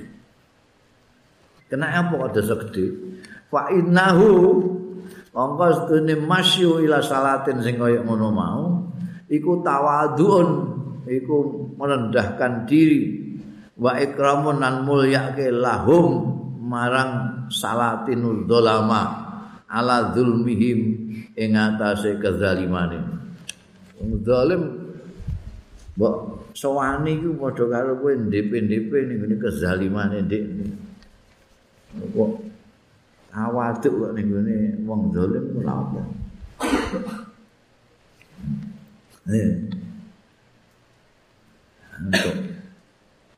Kena apa kok dosa gede? Fa innahu mongko sedune masyu ila salatin sing kaya ngono mau iku tawadhuun iku merendahkan diri wa ikramun nan mulyake lahum marang salatinul dolama ala zulmihim ing atase kezalimane. Wong zalim mbok sowani iku padha karo kowe ndep-ndep ning ngene kezalimane ndik kok awaduk kok ning ngene wong zalim ora apa. Eh. Untuk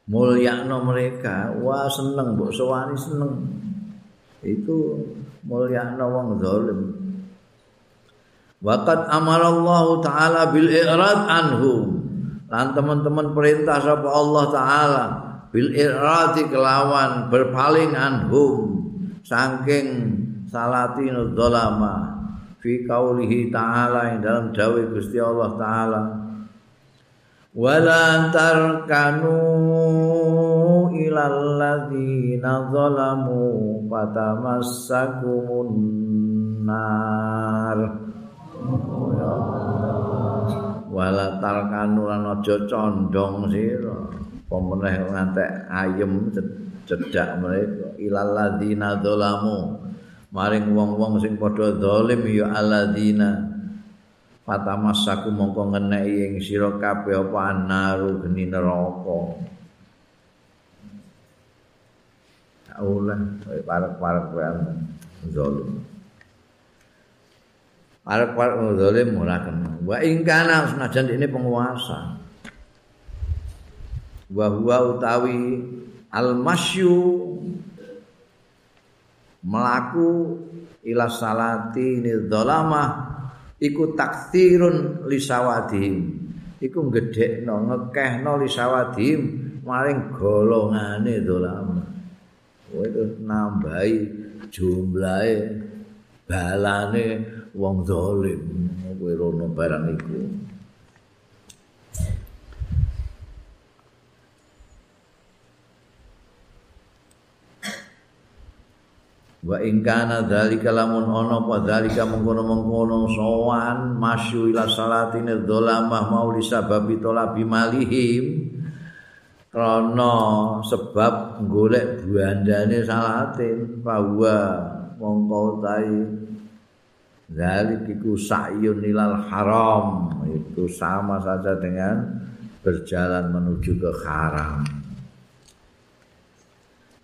mulyakno mereka wah seneng mbok sowani seneng. Itu mulyakno wong zalim. Waqat amarallahu taala bil i'rad anhum lan teman-teman perintah sapa Allah taala bil i'radi kelawan berpaling anhum. Saking salatin dzalama fi qaulihi taala dalam dawuh Gusti Allah taala wala tarkanu ilal ladzina zalamu fatamassakumun nar. Wala tarkanu lan aja condong sira. Pemeneh ngantek ayem cedak mereka ilal ladzina zalamu. Maring wong-wong sing padha zalim ya alladzina Fatamasaku mongko ngeneki ing sira kabeh apa anaru geni neraka. Aulah parek-parek wae zalim. Parek-parek zalim ora kena. Wa ing kana senajan ini penguasa. Wa huwa utawi al-masyu melaku ila salati ni dhalamah iku takthirun lisawadihim iku gedhekno ngekehno lisawadihim maring golongane dolam. Kowe nambahi jumlahe balane wong zalim. Kowe rono barang iku wa in kana dzalika lamun ana apa dzalika mengkono-mengkono sowan masyu ila salatine dzalamah mau disababi tolabi malihim krana sebab golek buandane salatin bahwa mongko tai dzalik iku sa'yun ilal haram itu sama saja dengan berjalan menuju ke haram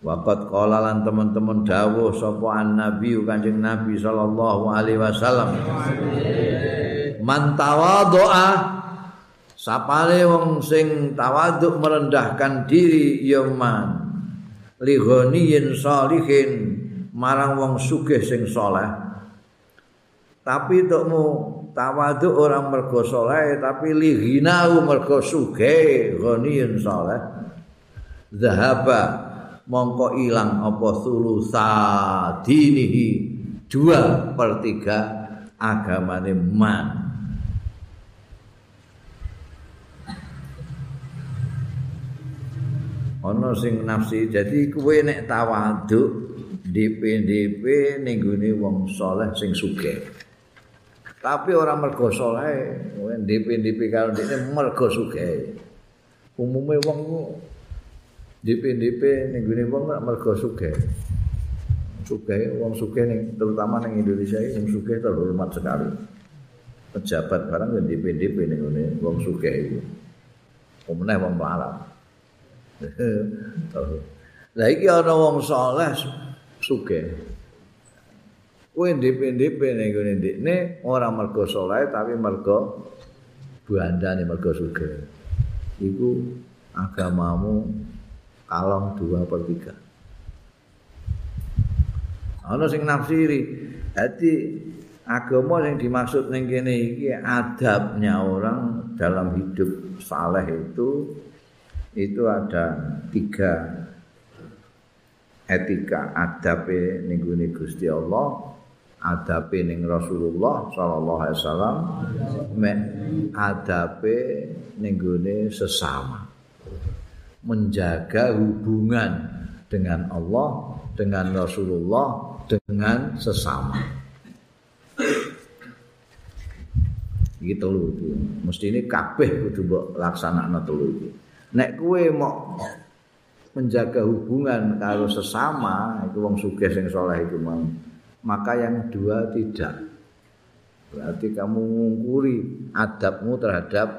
Waqat qala lan teman-teman dawuh sapa an-nabi Kanjeng Nabi sallallahu alaihi wasallam. Man tawadhu'a sapale wong sing tawadhu merendahkan diri ya man li ghaniyin salihin marang wong sugih sing saleh. Tapi tukmu tawadhu orang mergo saleh tapi li ghinau mergo sugih ghaniyin saleh. Zahaba mongko ilang apa sulusa dinihi dua per tiga agamane man. Ana sing nafsi jadi kuwe nek tawaduk DP-DP ning wong soleh sing sugih. Tapi orang mergo soleh DP-DP kalau dia mergo sugih. Umumnya wong DP-DP ning gone wong mergo sugih. Sugih wong sugih ning terutama ning Indonesia iki wong sugih terhormat sekali. Pejabat barang ya DP-DP ning gone wong sugih iki. Pemenah wong melarat. Lah iki ana wong saleh sugih. Kowe DP-DP ning gone ndekne ora mergo saleh tapi mergo buandane mergo sugih. Iku agamamu kalong dua per tiga. Ana sing nafsiri, jadi agama yang dimaksud ning kene iki adabnya orang dalam hidup saleh itu itu ada tiga etika adabe ning Gusti Allah adabe ning Rasulullah sallallahu alaihi wasallam adabe ning sesama menjaga hubungan dengan Allah dengan Rasulullah dengan sesama. Iki telu iki mesti ini kabeh kudu mbok laksanakno telu iki. Nek kowe mau menjaga hubungan karo sesama itu wong sugih sing saleh iku mang. Maka yang dua tidak. Berarti kamu mengungkuri adabmu terhadap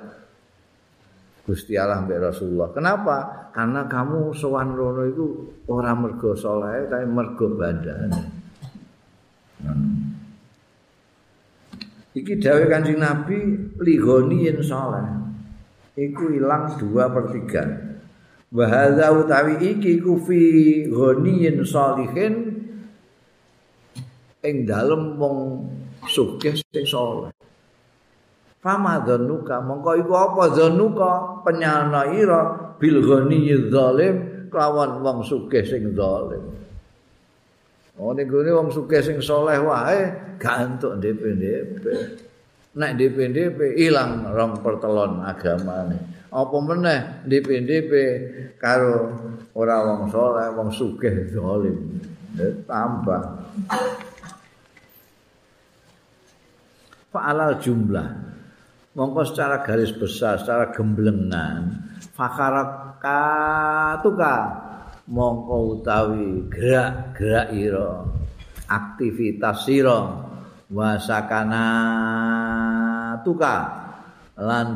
Gusti Allah mbek Rasulullah. Kenapa? Karena kamu sowan rono itu orang mergo soleh tapi mergo badan. Iki dawe kanjeng Nabi ligoni yen soleh. Iku hilang dua per tiga. Bahasa utawi iki kufi ghaniyin salihin ing dalem wong sugih sing saleh. Famadzanuka mongko iku apa zanuka penyana ira bil ghaniyyi zalim kelawan wong sugih sing zalim. Oh ning gone wong sugih sing saleh wae gak entuk DP-DP. Nek DP-DP ilang rong pertelon agamane. Apa meneh DP-DP karo ora wong saleh, wong sugih zalim. Tambah. fa'alal jumlah mongko secara garis besar secara gemblengan fakarakatuka mongko utawi gerak-gerak ira aktivitas sira wasakana tuka lan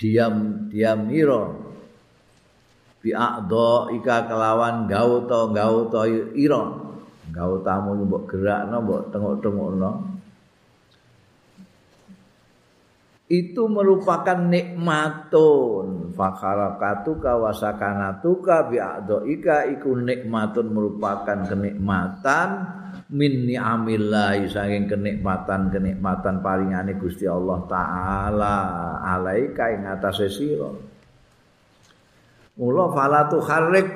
diam-diam ira. Bi'adha ika kelawan gauta gauta ira gautamu mbok gerakno mbok tengok-tengokno itu merupakan nikmatun. Fakharakatu kawasakanatuka bi'adhoika. Iku nikmatun merupakan kenikmatan. Min ni'amillah saking kenikmatan kenikmatan paringane Gusti Allah taala. Alaika ing atase sira. Mula fala tuharrik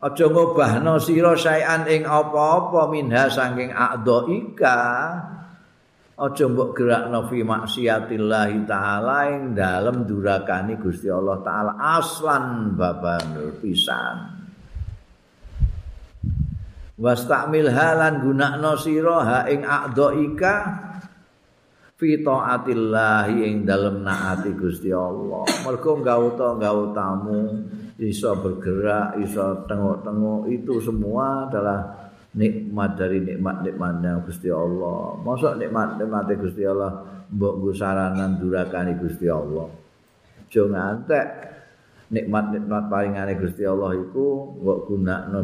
aja ngobahno sira saean ing apa-apa minha saking a'dhaika aja mbok gerakno fi maksiatillah taala ing dalem durakani Gusti Allah taala. Aslan baban pisan. Wastamil halan gunakno sira ha ing a'dhaika fi taatillah ing dalem naati Gusti Allah. Mergo gauta gautamu iso bergerak iso tengok-tengok itu semua adalah nikmat dari nikmat-nikmatnya Gusti Allah. Masa nikmat-nikmatnya Gusti Allah mbok nggo saranan durakane Gusti Allah. Aja ngantek nikmat-nikmat paringane Gusti Allah iku mbok gunakno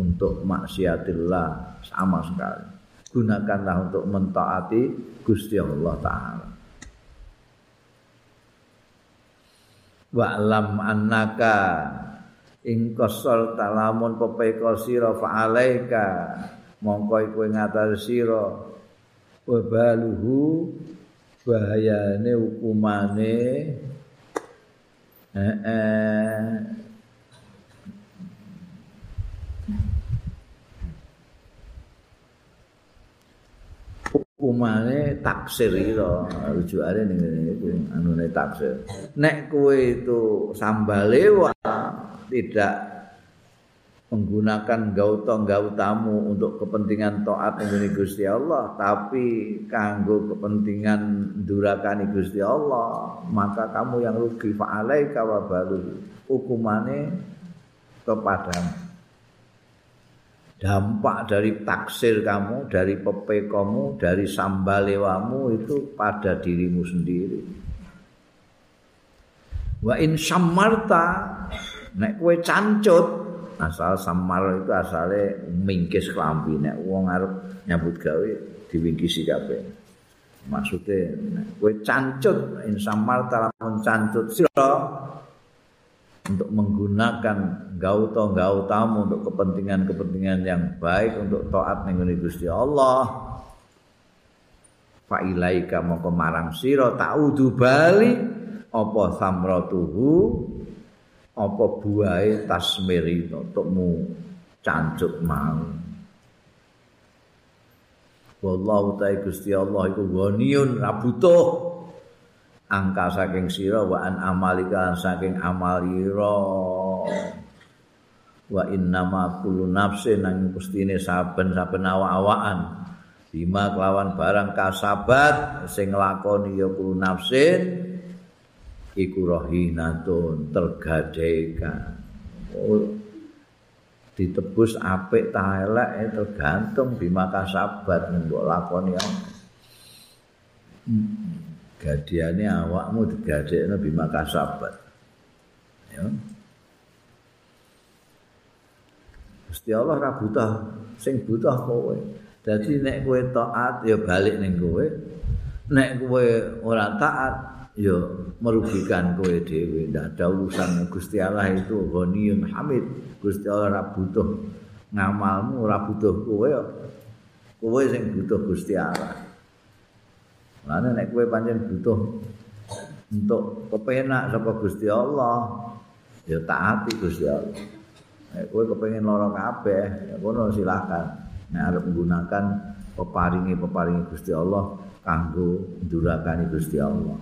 untuk maksiatillah sama sekali. Gunakanlah untuk mentaati Gusti Allah taala. Wa'lam annaka ing kosol talamun pepeka sira fa'alaika mongko iku ing atas sira wabaluhu bahayane hukumane eh, eh. hukumane taksir ira rujukane ning ngene iku anune taksir nek kowe itu sambale tidak menggunakan gautong gautamu untuk kepentingan taat ning Gusti Allah tapi kanggo kepentingan durakani Gusti Allah maka kamu yang rugi. Fa alaika wa balu hukumane kepadamu. Dampak dari taksir kamu dari pepe kamu dari sambalewamu itu pada dirimu sendiri. Wa in syammarta nek kowe cancut asal samar itu asale mingkis klambi. Nek wong arep nyambut gawe diwingkisi kabeh. Maksude nek kowe cancut in samar talamun cancut sira untuk menggunakan gauto gautamu untuk kepentingan-kepentingan yang baik untuk taat ning Gusti Allah fa ilaika mongko marang sira taudu bali apa samratuhu apa buahe tasmir itu untukmu cancuk mau wallahu ta'ala Gusti Allah iku ghaniyun ra butuh. Angka saking sira wa an amalika saking amalira wa innama kullu nafsin nang pustine saben-saben awak-awakan. Bima kelawan barang kasabat sing nglakoni ya kulo nafsin iku rohinatun tergadekan oh, ditebus apik ta elek eh, tergantung bima kasabat mbok lakoni ya gadiane awakmu digadekno bima kasabat. Ya. Gusti Allah ra butuh sing butuh kowe. Jadi nek kowe taat ya balik ning kowe. Nek kowe ora taat ya merugikan kowe dhewe. Ndak ada urusan Gusti Allah itu ghaniyun hamid. Gusti Allah ora butuh ngamalmu, ora butuh kowe. Kowe sing butuh Gusti Allah. Lan nek kowe pancen butuh untuk kepenak saka Gusti Allah, ya taati Gusti Allah. Nek kowe kepengin lara kabeh, ya kono silakan. nek arep menggunakan peparingi peparingi Gusti Allah kanggo ndurakani Gusti Allah.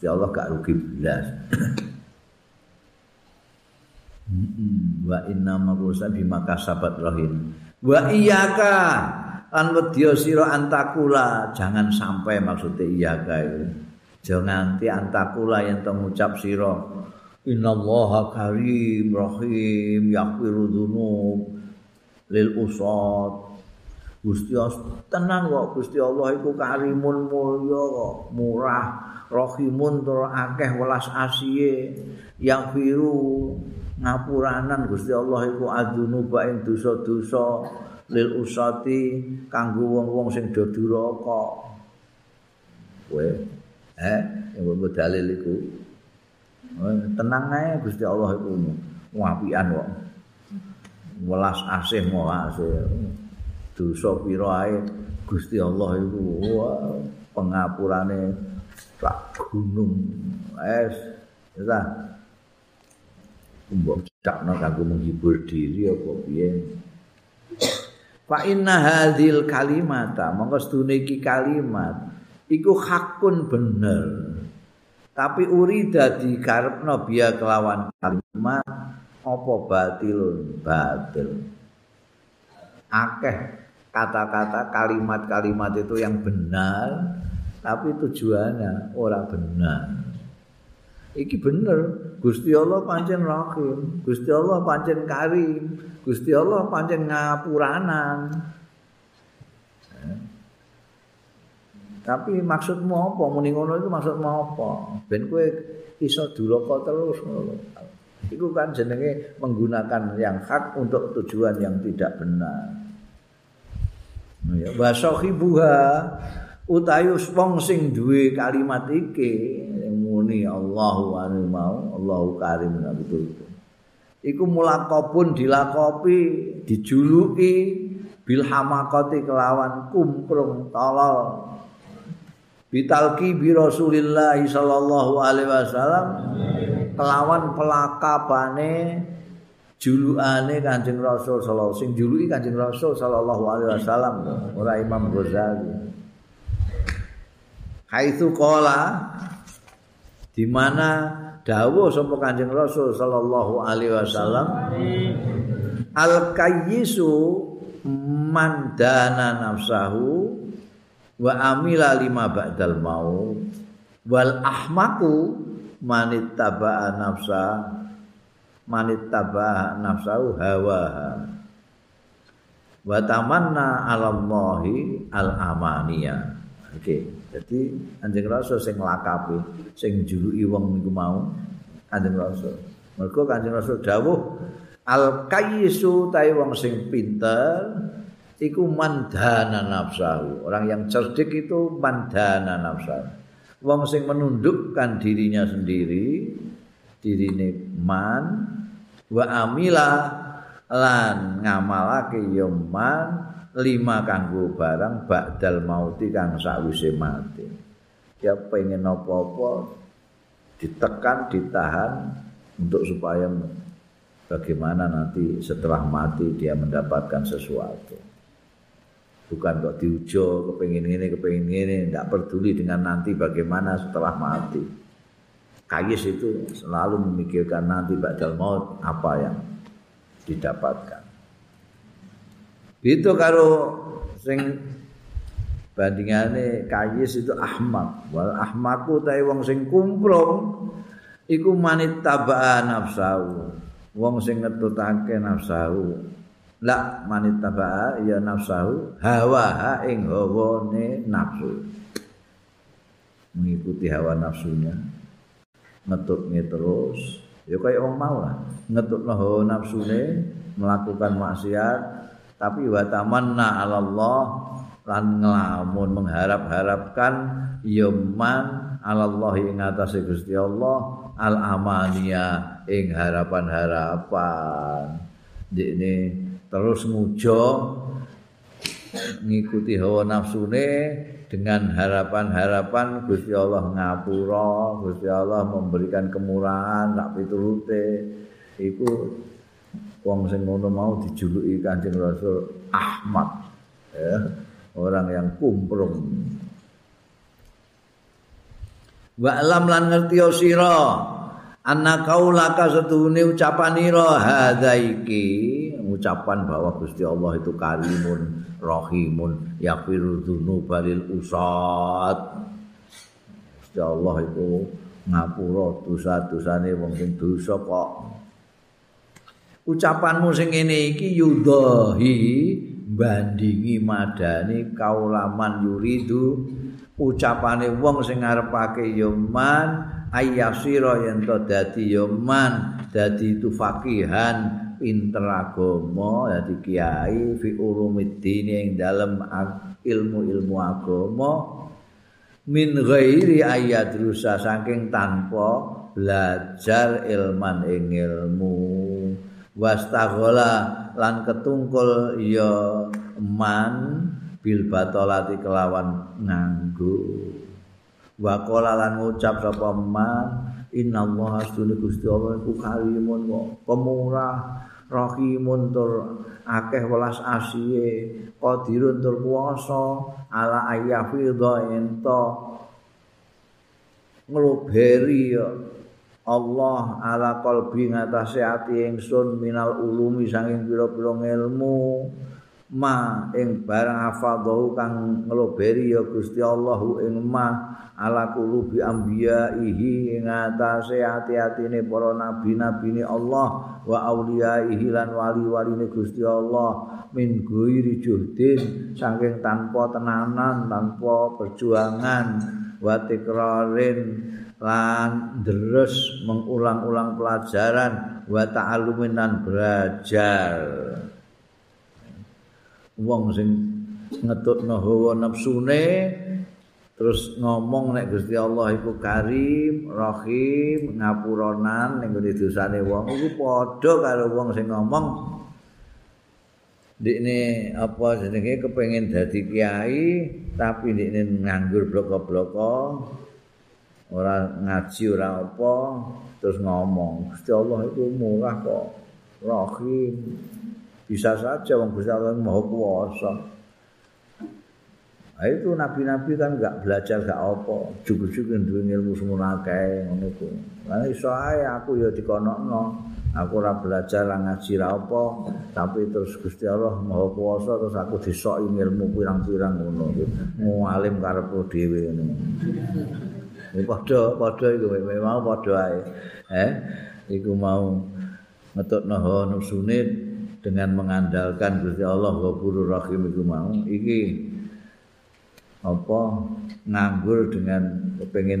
Gusti Allah gak rugi belas. Wa inna ma kusa bima kasabat rahim. Wa iyyaka an wedya sira antakula jangan sampai maksudnya iyyaka itu. Jangan nanti antakula yang mengucap sira Innallaha karim rahim yaghfiru dzunub lil usad Gusti Allah tenang kok Gusti Allah iku karimun mulya kok murah rahimun tur akeh welas asihe yang biru ngapuranan Gusti Allah iku adunuba ing dosa-dosa lil usati kanggo wong-wong sing do duraka kowe eh yang mbok dalil iku. Tenang ae Gusti Allah iku. Ngapian kok. Welas asih mola asih dosa pira ae Gusti Allah iku pengapurane sak gunung. Es ya mbok cakno kanggo menghibur diri apa piye? Fa inna hadzal kalimata monggo sedune iki kalimat iku hakun bener. Tapi uri dadi karepno biya kelawan kalimat apa batilun batil. Akeh kata-kata kalimat-kalimat itu yang benar tapi tujuannya ora benar. Iki bener. Gusti Allah pancen rahim Gusti Allah pancen karim Gusti Allah pancen ngapuranan. Tapi maksudmu apa? Muni ngono itu maksudmu apa? Ben kowe iso duraka terus ngono Itu kan jenenge menggunakan yang hak untuk tujuan yang tidak benar. Ya, wasahibuha utayus wong sing duwe kalimat iki muni Allahu anu mau Allahu karim betul Iku mulakopun dilakopi, dijuluki bil hamakati kelawan kumprung tolol. Bitalki bi Rasulillah sallallahu alaihi wasallam. kelawan pelakabane julukane Kanjeng Rasul sallallahu sing juluki Kanjeng Rasul sallallahu alaihi wasallam ora Imam Ghazali. Haitsu qala di mana dawuh sapa Kanjeng Rasul sallallahu alaihi wasallam al kayyisu mandana nafsahu wa amila lima ba'dal maut wal ahmaku manit taba'a nafsa manit taba'a nafsau hawa. Wa tamanna alallahi al amaniya oke okay. jadi anjing rasul sing lakapi sing juluki wong niku mau anjing rasul mergo kanjeng rasul dawuh al kayyisu tai wong sing pinter iku mandana nafsahu. Orang yang cerdik itu mandana nafsahu. Wong sing menundukkan dirinya sendiri dirine man wa amila lan ngamalake ya man lima kanggo barang ba'dal mauti kang sakwise mati ya pengen apa-apa ditekan ditahan untuk supaya bagaimana nanti setelah mati dia mendapatkan sesuatu. Bukan kok diujo kepingin ini, kepingin ini, tidak peduli dengan nanti bagaimana setelah mati. Kayis itu selalu memikirkan nanti badal maut apa yang didapatkan. Itu karo sing bandingane kayis itu Ahmad. Wal Ahmadku tae wong sing kumprung iku manit tabaa nafsahu. Wong sing ngetutake nafsahu. La manit tabaa ya nafsahu hawa ing hawane nafsu. Mengikuti hawa nafsunya. Ngetutnya terus. Ya kayak orang mau lah hawa nafsune melakukan maksiat tapi wa tamanna Allah lan ngelamun mengharap-harapkan yaman Allah ing atase Gusti Allah al amania ing harapan-harapan. Ini terus ngujo ngikuti hawa nafsune dengan harapan-harapan Gusti Allah ngapura, Gusti Allah memberikan kemurahan, tak piturute. Iku wong sing ngono mau dijuluki Kanjeng Rasul Ahmad. Ya, orang yang kumprung. Wa alam lan ngerti sira anna kaulaka setuhune ucapanira hadza iki ucapan bahwa Gusti Allah itu karimun rahimun yaghfiru dzunuba lil usat Gusti Allah itu ngapura dosa-dosane wong sing dosa kok. Ucapanmu sing ngene iki yudahi bandingi madani kaulaman yuridu. Ucapane wong sing ngarepake ya man ayyasira yen to dadi ya man dadi itu fakihan pinter agama dadi kiai fi ulumiddin ing dalem ilmu-ilmu agama min ghairi ayat rusa saking tanpa belajar ilman ing ilmu. Wastaghala lan ketungkul ya man bil batolati kelawan nganggo. Wa qala lan ngucap sapa man innallaha astune Gusti Allah iku kalimun pemurah rahimun tur akeh welas asihe qadirun tur kuwasa ala ayyafidha ento ngluberi Allah ala qalbi ngatasé ati ingsun minal ulumi saking pira-pira ilmu ma ing barang hafadhu kang ngloberi ya Gusti Allahu ing ma ala kulubi anbiya'ihi ing atase ati-atine para nabi-nabine Allah wa auliyaihi lan wali-waline Gusti Allah min ghairi juhdin saking tanpa tenanan tanpa perjuangan wa tikrarin lan deres mengulang-ulang pelajaran wa ta'allumin lan belajar wong sing ngetutno hawa nafsune terus ngomong nek Gusti Allah iku Karim, Rahim, ngapuronan ning ngene dosane wong iku padha karo wong sing ngomong. Dikne apa jenenge kepengin dadi kiai tapi dikne nganggur bloko-bloko ora ngaji ora apa terus ngomong Gusti Allah itu murah kok Rahim bisa saja wong Gusti Allah Maha Kuwasa. Nah, itu nabi-nabi kan enggak belajar enggak apa, cukup-cukup duwe ilmu semua akeh ngono ku. Lah iso ae aku ya dikonokno. Aku ora belajar lah ngaji ra apa, tapi terus Gusti Allah Maha Kuwasa terus aku disoki ilmu pirang-pirang ngono. Mualim karepku dhewe ngono. Ini padha padha iku memang padha ae. Eh, iku mau ngetokno nafsune dengan mengandalkan Gusti Allah Ghafurur Rahim iku mau iki apa nganggur dengan kepengin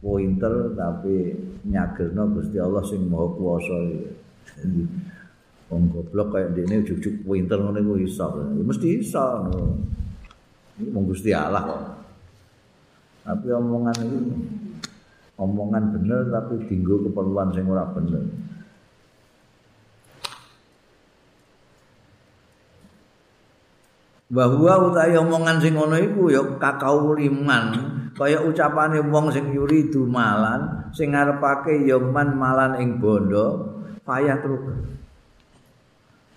pointer tapi nyagerno Gusti Allah sing Maha Kuwasa iki. Wong goblok kaya dene ujug-ujug pointer ngene iku iso. Mesti iso ngono. Iki mung Gusti Allah kok. Tapi omongan ini omongan bener tapi dinggo keperluan sing ora bener. Bahwa utahe omongan sing ngono iku ya kakau liman kaya ucapane wong sing yuridu malan sing ngarepake ya man malan ing bondo payah terus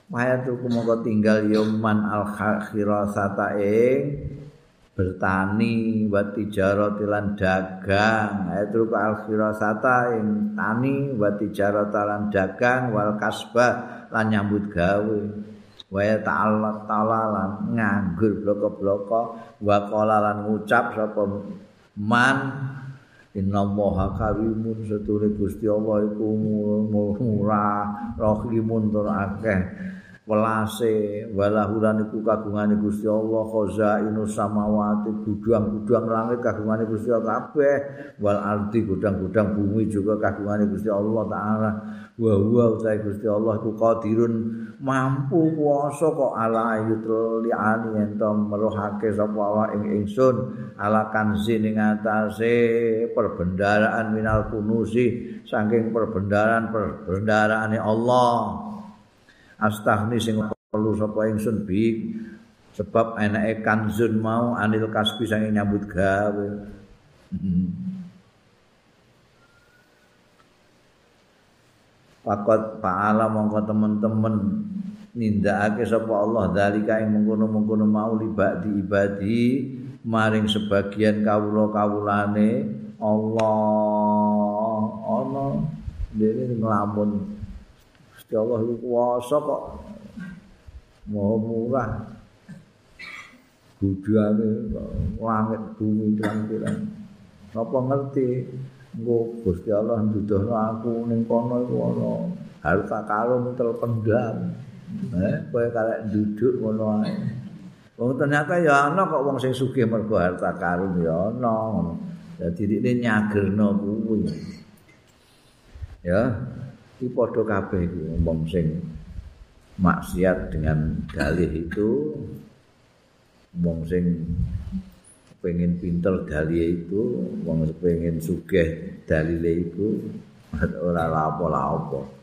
payah terus mongko tinggal yoman al khirasata ing bertani wa tijarah lan dagang. Ayat terus al khirasata ing tani wa tijarah lan dagang wal kasbah lan nyambut gawe wa ta'ala ta'ala nganggur bloko-bloko wa qala lan ngucap sapa man Inna kawimun setune Gusti Allah iku murah rahimun tur akeh welase walahulan iku kagungane Gusti Allah khazainu samawati gudang-gudang langit kagungane Gusti Allah kabeh. Wal ardi gudang-gudang bumi juga kagungane Gusti Allah taala. Wa huwa utai Gusti Allah iku qadirun mampu kuasa kok ala ayutul liani ento meruhake sapa Allah ing ingsun. Ala kanzi ning atase perbendaraan minal kunusi saking perbendaraan perbendaraane Allah astaghni sing perlu sapa ingsun bi? Sebab enake kanzun mau anil kasbi sange nyambut gawe. Pakot paala mongko temen-temen nindakake sapa Allah dalika ing mengkono-mengkono mau libak di ibadi maring sebagian kawula-kawulane. Allah ana dene nglamun Gusti Allah iku kuwasa kok. Maha murah. Budane langit bumi pirang-pirang. Apa ngerti? Engko Gusti Allah nduduhno aku ning kono iku ana harta karun terpendam eh kowe karek duduk ngono ae. Wong ternyata ya ana kok wong sing sugih mergo harta karun ya ana ngono. Dadi iki nyagerno kuwi. Ya iki padha kabeh wong sing maksiat dengan dalih itu wong sing pengen pinter dalih itu wong pengen sugih dalile itu ora lapo-lapo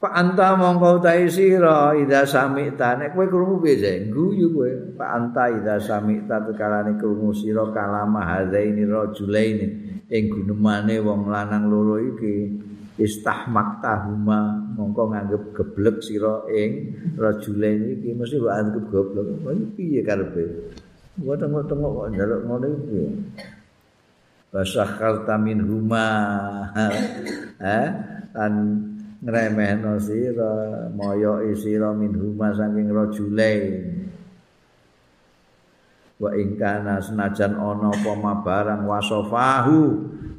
Pak Anta mongko ta sira ida samita nek kowe krungu piye guyu kowe. Pak Anta ida samita tekalane krungu sira kalama hadaini rajulaini ing gunemane wong lanang loro iki istahmaktahuma mongko nganggep geblek sira ing rajulaini iki mesti wae anggap goblok. Piye karepe? Gua tengok-tengok kok njaluk ngono iki. Basakharta min huma eh dan ngremehno sira moyo sira min huma saking rajulain wa ing kana senajan ana apa barang wasofahu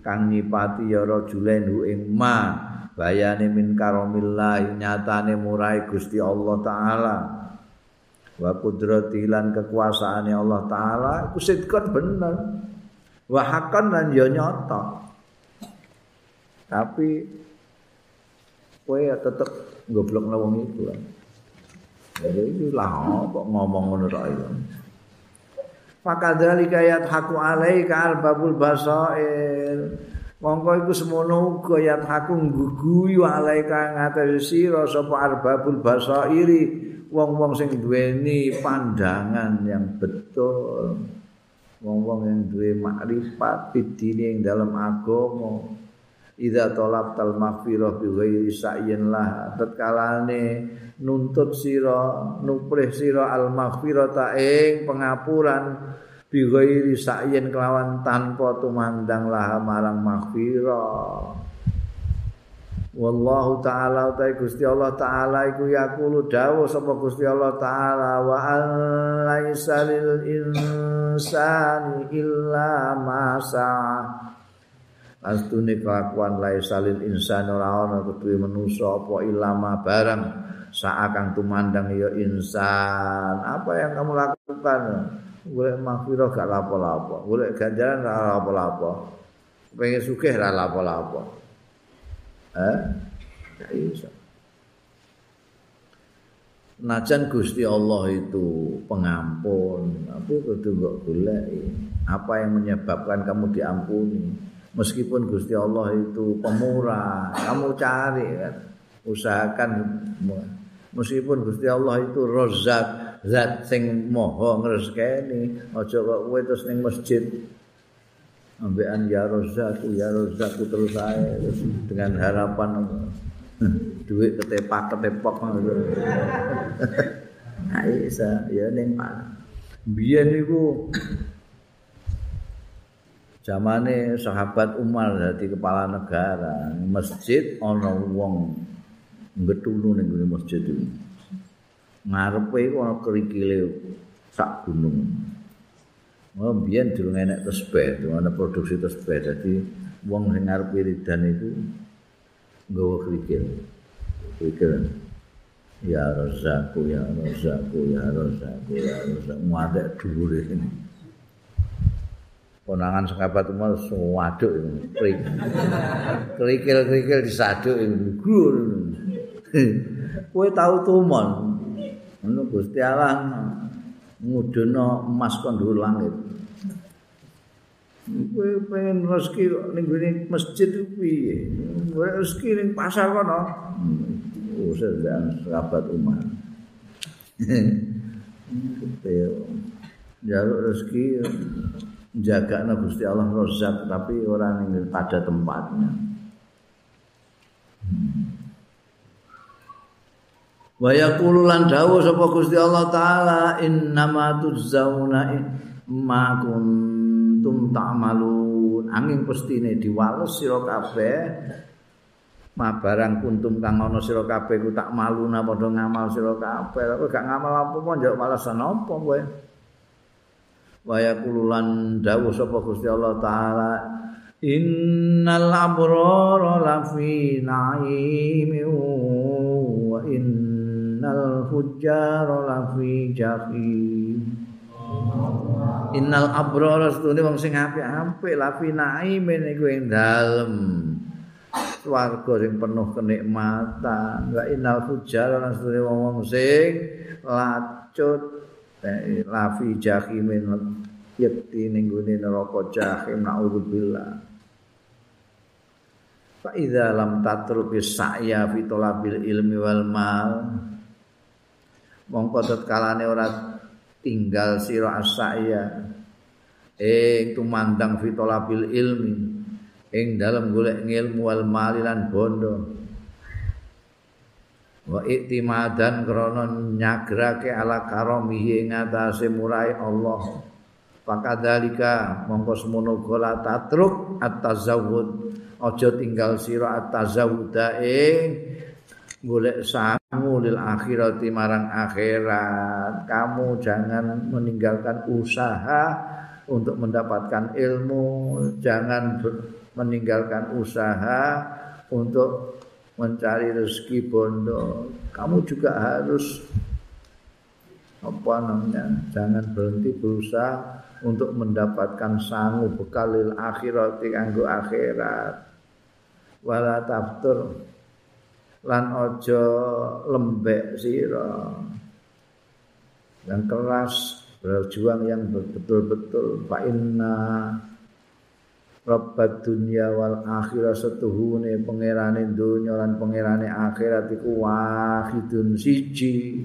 kang nyipati ya rajulain hu ing ma bayane min karomillah nyatane murai Gusti Allah taala. Wa kudrati lan kekuasaane Allah taala iku sidkon bener. Wa hakan lan ya nyata. Tapi kowe tetep goblok wong iku lah. Jadi itu lah kok ngomong ngono tok iku. Fakadzalika yathaku alaika albabul basair. Mongko iku semono uga yathaku ngguyu alaika ngatasi sira sapa arbabul basairi wong-wong sing duweni pandangan yang betul. Wong-wong yang duwe makrifat bidine ing dalam agama. Idza talabtal maghfirah bi ghairi sa'yin lah. Tatkalane nuntut sira nuprih sira al maghfirata ing pengapuran bi ghairi sa'yin kelawan tanpa tumandang lah marang maghfirah. Wallahu taala utai Gusti Allah taala iku yaqulu dawuh sapa Gusti Allah taala wa laisa lil insani illa ma Astune kelakuan lae salil insan ora ana kudu manusa apa ilama barang saakang tumandang ya insan. Apa yang kamu lakukan? Golek mahfirah gak lapo-lapo. Golek ganjaran gak lapo-lapo. Pengen sugih gak lapo-lapo. Eh? Gak iso. Najan Gusti Allah itu pengampun, tapi kudu mbok golek apa yang menyebabkan kamu diampuni. Meskipun Gusti Allah itu pemurah kamu cari kan? Usahakan. Meskipun Gusti Allah itu rozak zat sing moho ngresakeni aja kok kowe terus ning masjid. Ambekan ya rozaku ya rozaku terus saya dengan harapan duit ketepak ketepok. Ayo ya ning pak biyen niku zamane sahabat Umar dadi kepala negara masjid ana wong ngetulu ning masjid itu ngarepe ana kerikile sak gunung Oh, biyen durung enek tesbih, ana produksi tesbih. Dadi wong sing ngarep wiridan iku nggawa kerikil. Kerikil. Ya Razaku, ya Razaku, ya Razaku, ya Razaku. Muadek dhuwur ini. Konangan sekabat umar swaduk ini. Kerikil-kerikil disaduk ini. Gur. Kowe tau tumon. Ngono Gusti Allah ngudono emas kon dhuwur langit. Kowe pengen rezeki ning gone masjid piye? Rezeki ning pasar kono. Usah dan sahabat umat. Jaluk rezeki jaga Gusti Allah rozak tapi orang yang pada tempatnya. Wa yaqulu lan dawuh sapa Gusti Allah taala innama tuzzauna ma kuntum ta'malun. Angin pestine diwales sira kabeh. Ma barang kuntum kang ana sira kabeh ku tak maluna padha ngamal sira kabeh. Kok gak ngamal apa-apa njok malesan apa kowe wa yaqulu lan dawuh sapa Gusti Allah taala innal abrara lafi na'imin wa in innal fujjara lafi jahim. Innal abrara setune wong sing apik-apik lafi naimin iku ing dalem swarga sing penuh kenikmatan. Wa innal fujjara setune wong sing lacut lafi jahim yakti ning gone neraka jahim naudzubillah. Fa idza lam tatruki sa'ya fi talabil ilmi wal mal mongko tetkalane ora tinggal sira asaya ing tumandang fitolabil ilmi ing dalam golek ilmu wal malilan bondo wa iktimadan krana nyagrake ala karamihi ing atase murai Allah. Pakadalika mongko semono gola tatruk at-tazawwud aja tinggal sira at-tazawwuda ing golek sangu lil akhirati marang akhirat. Kamu jangan meninggalkan usaha untuk mendapatkan ilmu. Jangan meninggalkan usaha untuk mencari rezeki bondo. Kamu juga harus apa namanya jangan berhenti berusaha untuk mendapatkan sangu bekal lil akhirati kanggo akhirat. Wala taftur lan aja lembek sira. Yang keras berjuang yang betul-betul. Fa inna Rabbat dunia wal akhirat setuhune pangerane dunya lan pangerane akhirat iku wahidun siji.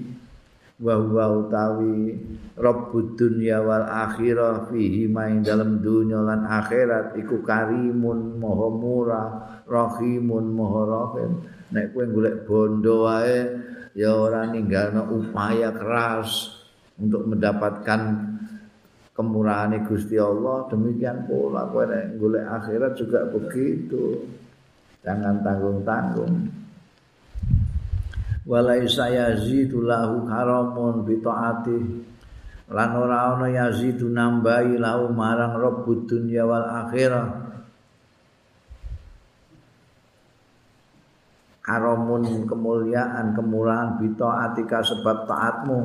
Wa huwa utawi Rabbud dunya wal akhirah fihi main dalam dunya lan akhirat iku karimun maha murah rahimun maha rahim nek kowe golek bondo wae ya ora ninggalno upaya keras untuk mendapatkan kemurahan Gusti Allah demikian pula kowe nek akhirat juga begitu. Jangan tanggung-tanggung. Walai saya zidu lahu karamun bi taati lan ora ana yazidu nambahi lahu marang rabbud dunya wal akhirah. Aramun kemuliaan kemurahan bito atika sebab taatmu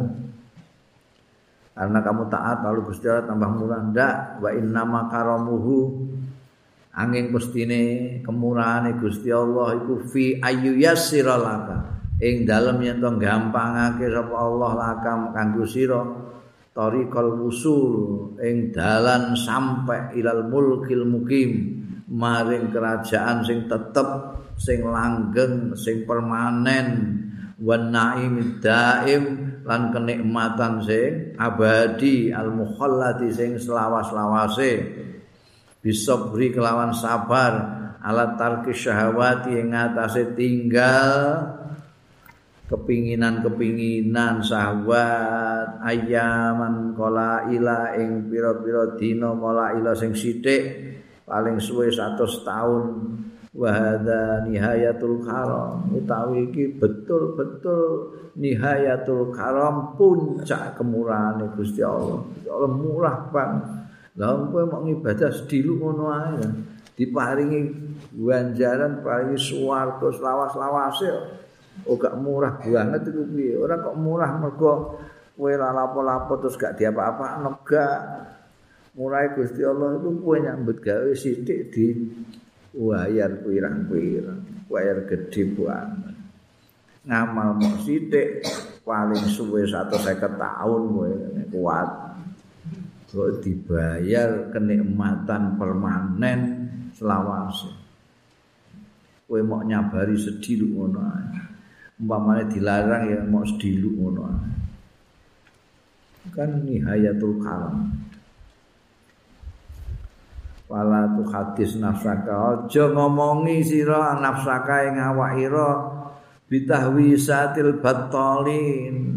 karena kamu taat lalu Gusti Allah tambah murah. Ndak wa inna makaramuhu. Angin pustine kemurahan Gusti Allah iku fi ayu yassiralaka ing dalem yen to gampangake sapa Allah laka kanggo sira. Tariqal wusul ing dalan sampai ilal mulkil mukim. Maring kerajaan sing tetep sing langgeng sing permanen. Wan naim daim lan kenikmatan sing abadi al mukhallati sing selawas-lawase. Bisabri kelawan sabar alat tarki syahwati ing atase tinggal kepinginan-kepinginan syahwat ayaman kola ila ing pira-pira dina kola ila sing sithik paling suwe 100 tahun wa hadza nihayatul karam. Utawi iki betul-betul nihayatul karam puncak kemurahan Gusti Allah. Allah murah banget. Lah kowe mau ngibadah sedilu ngono ae diparingi ganjaran paringi swarga lawas-lawase. Oh gak murah banget itu piye? Ora kok murah mergo kowe ora lapo-lapo terus gak diapa-apa gak. Murah Gusti Allah itu kowe nyambut gawe sithik di wayar pirang-pirang wayar gede banget ngamal mau sithik paling suwe 150 tahun kowe kuat. Kok dibayar kenikmatan permanen selawase. Kowe mau nyabari sedih ngono ae. Umpamane dilarang ya mau sediluk ngono kan nihayatul kalam wala tu hadis nafsaka. Aja ngomongi sira nafsaka ing awakira bitahwi satil batolin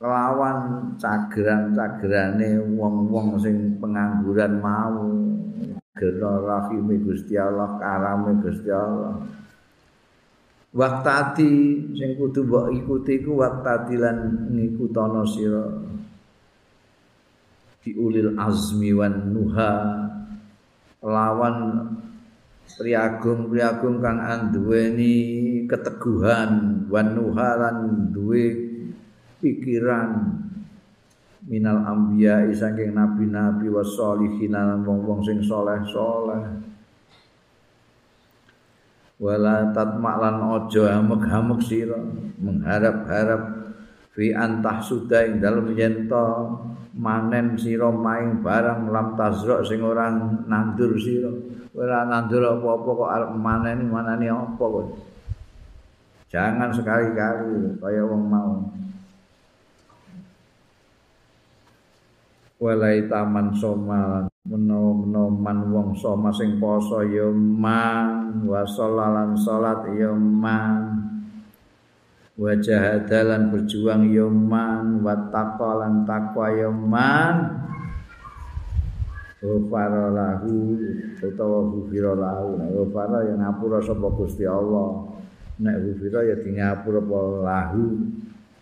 kelawan cageran-cagerane wong-wong sing pengangguran mau. Gera rahime Gusti Allah karame Gusti Allah. Waktati sing kudu mbok ikuti ku waktati lan ngikutana sira diulil azmi wan nuha lawan priagung-priagung kang anduweni keteguhan wan nuha lan duwe pikiran. Minal anbiya saking nabi-nabi wasolihin lan wong-wong sing soleh-soleh. Wala tatma'lan ojo hamek-hamek sira mengharap-harap fi antah suda ing dalem yen manen sira maing barang lam tazra sing ora nandur sira. Ora nandur apa-apa kok arep manen manani apa kok jangan sekali-kali kaya wong mau. Walai taman somalan menawa-menawa wong soma sing poso ya man wa salat ya man wa jahadalan berjuang ya man wa taqalan taqwa ya man Ghafara lahu utawa ghufira lahu. Ghafara ya ngapura sapa Gusti Allah. Nek ghufira ya di ngapura apa lahu.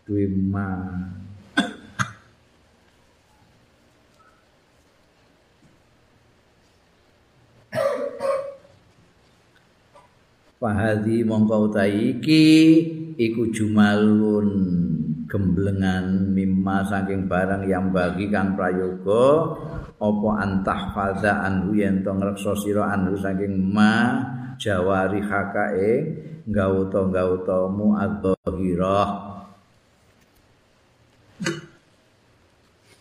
Duwe man. Fahadi mongko iki iku jumalun gemblengan mimma saking barang yang bagi kang prayoga apa antah fadha anhu yen to ngreksa sira anhu saking ma jawari hakae gauta gautamu adzahirah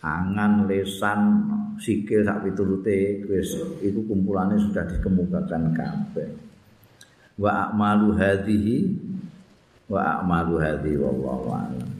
angan lesan sikil sak piturute wis iku kumpulane sudah dikemukakan kabeh. Wa a'malu hadhihi wa a'malu hadhi wallahu a'lam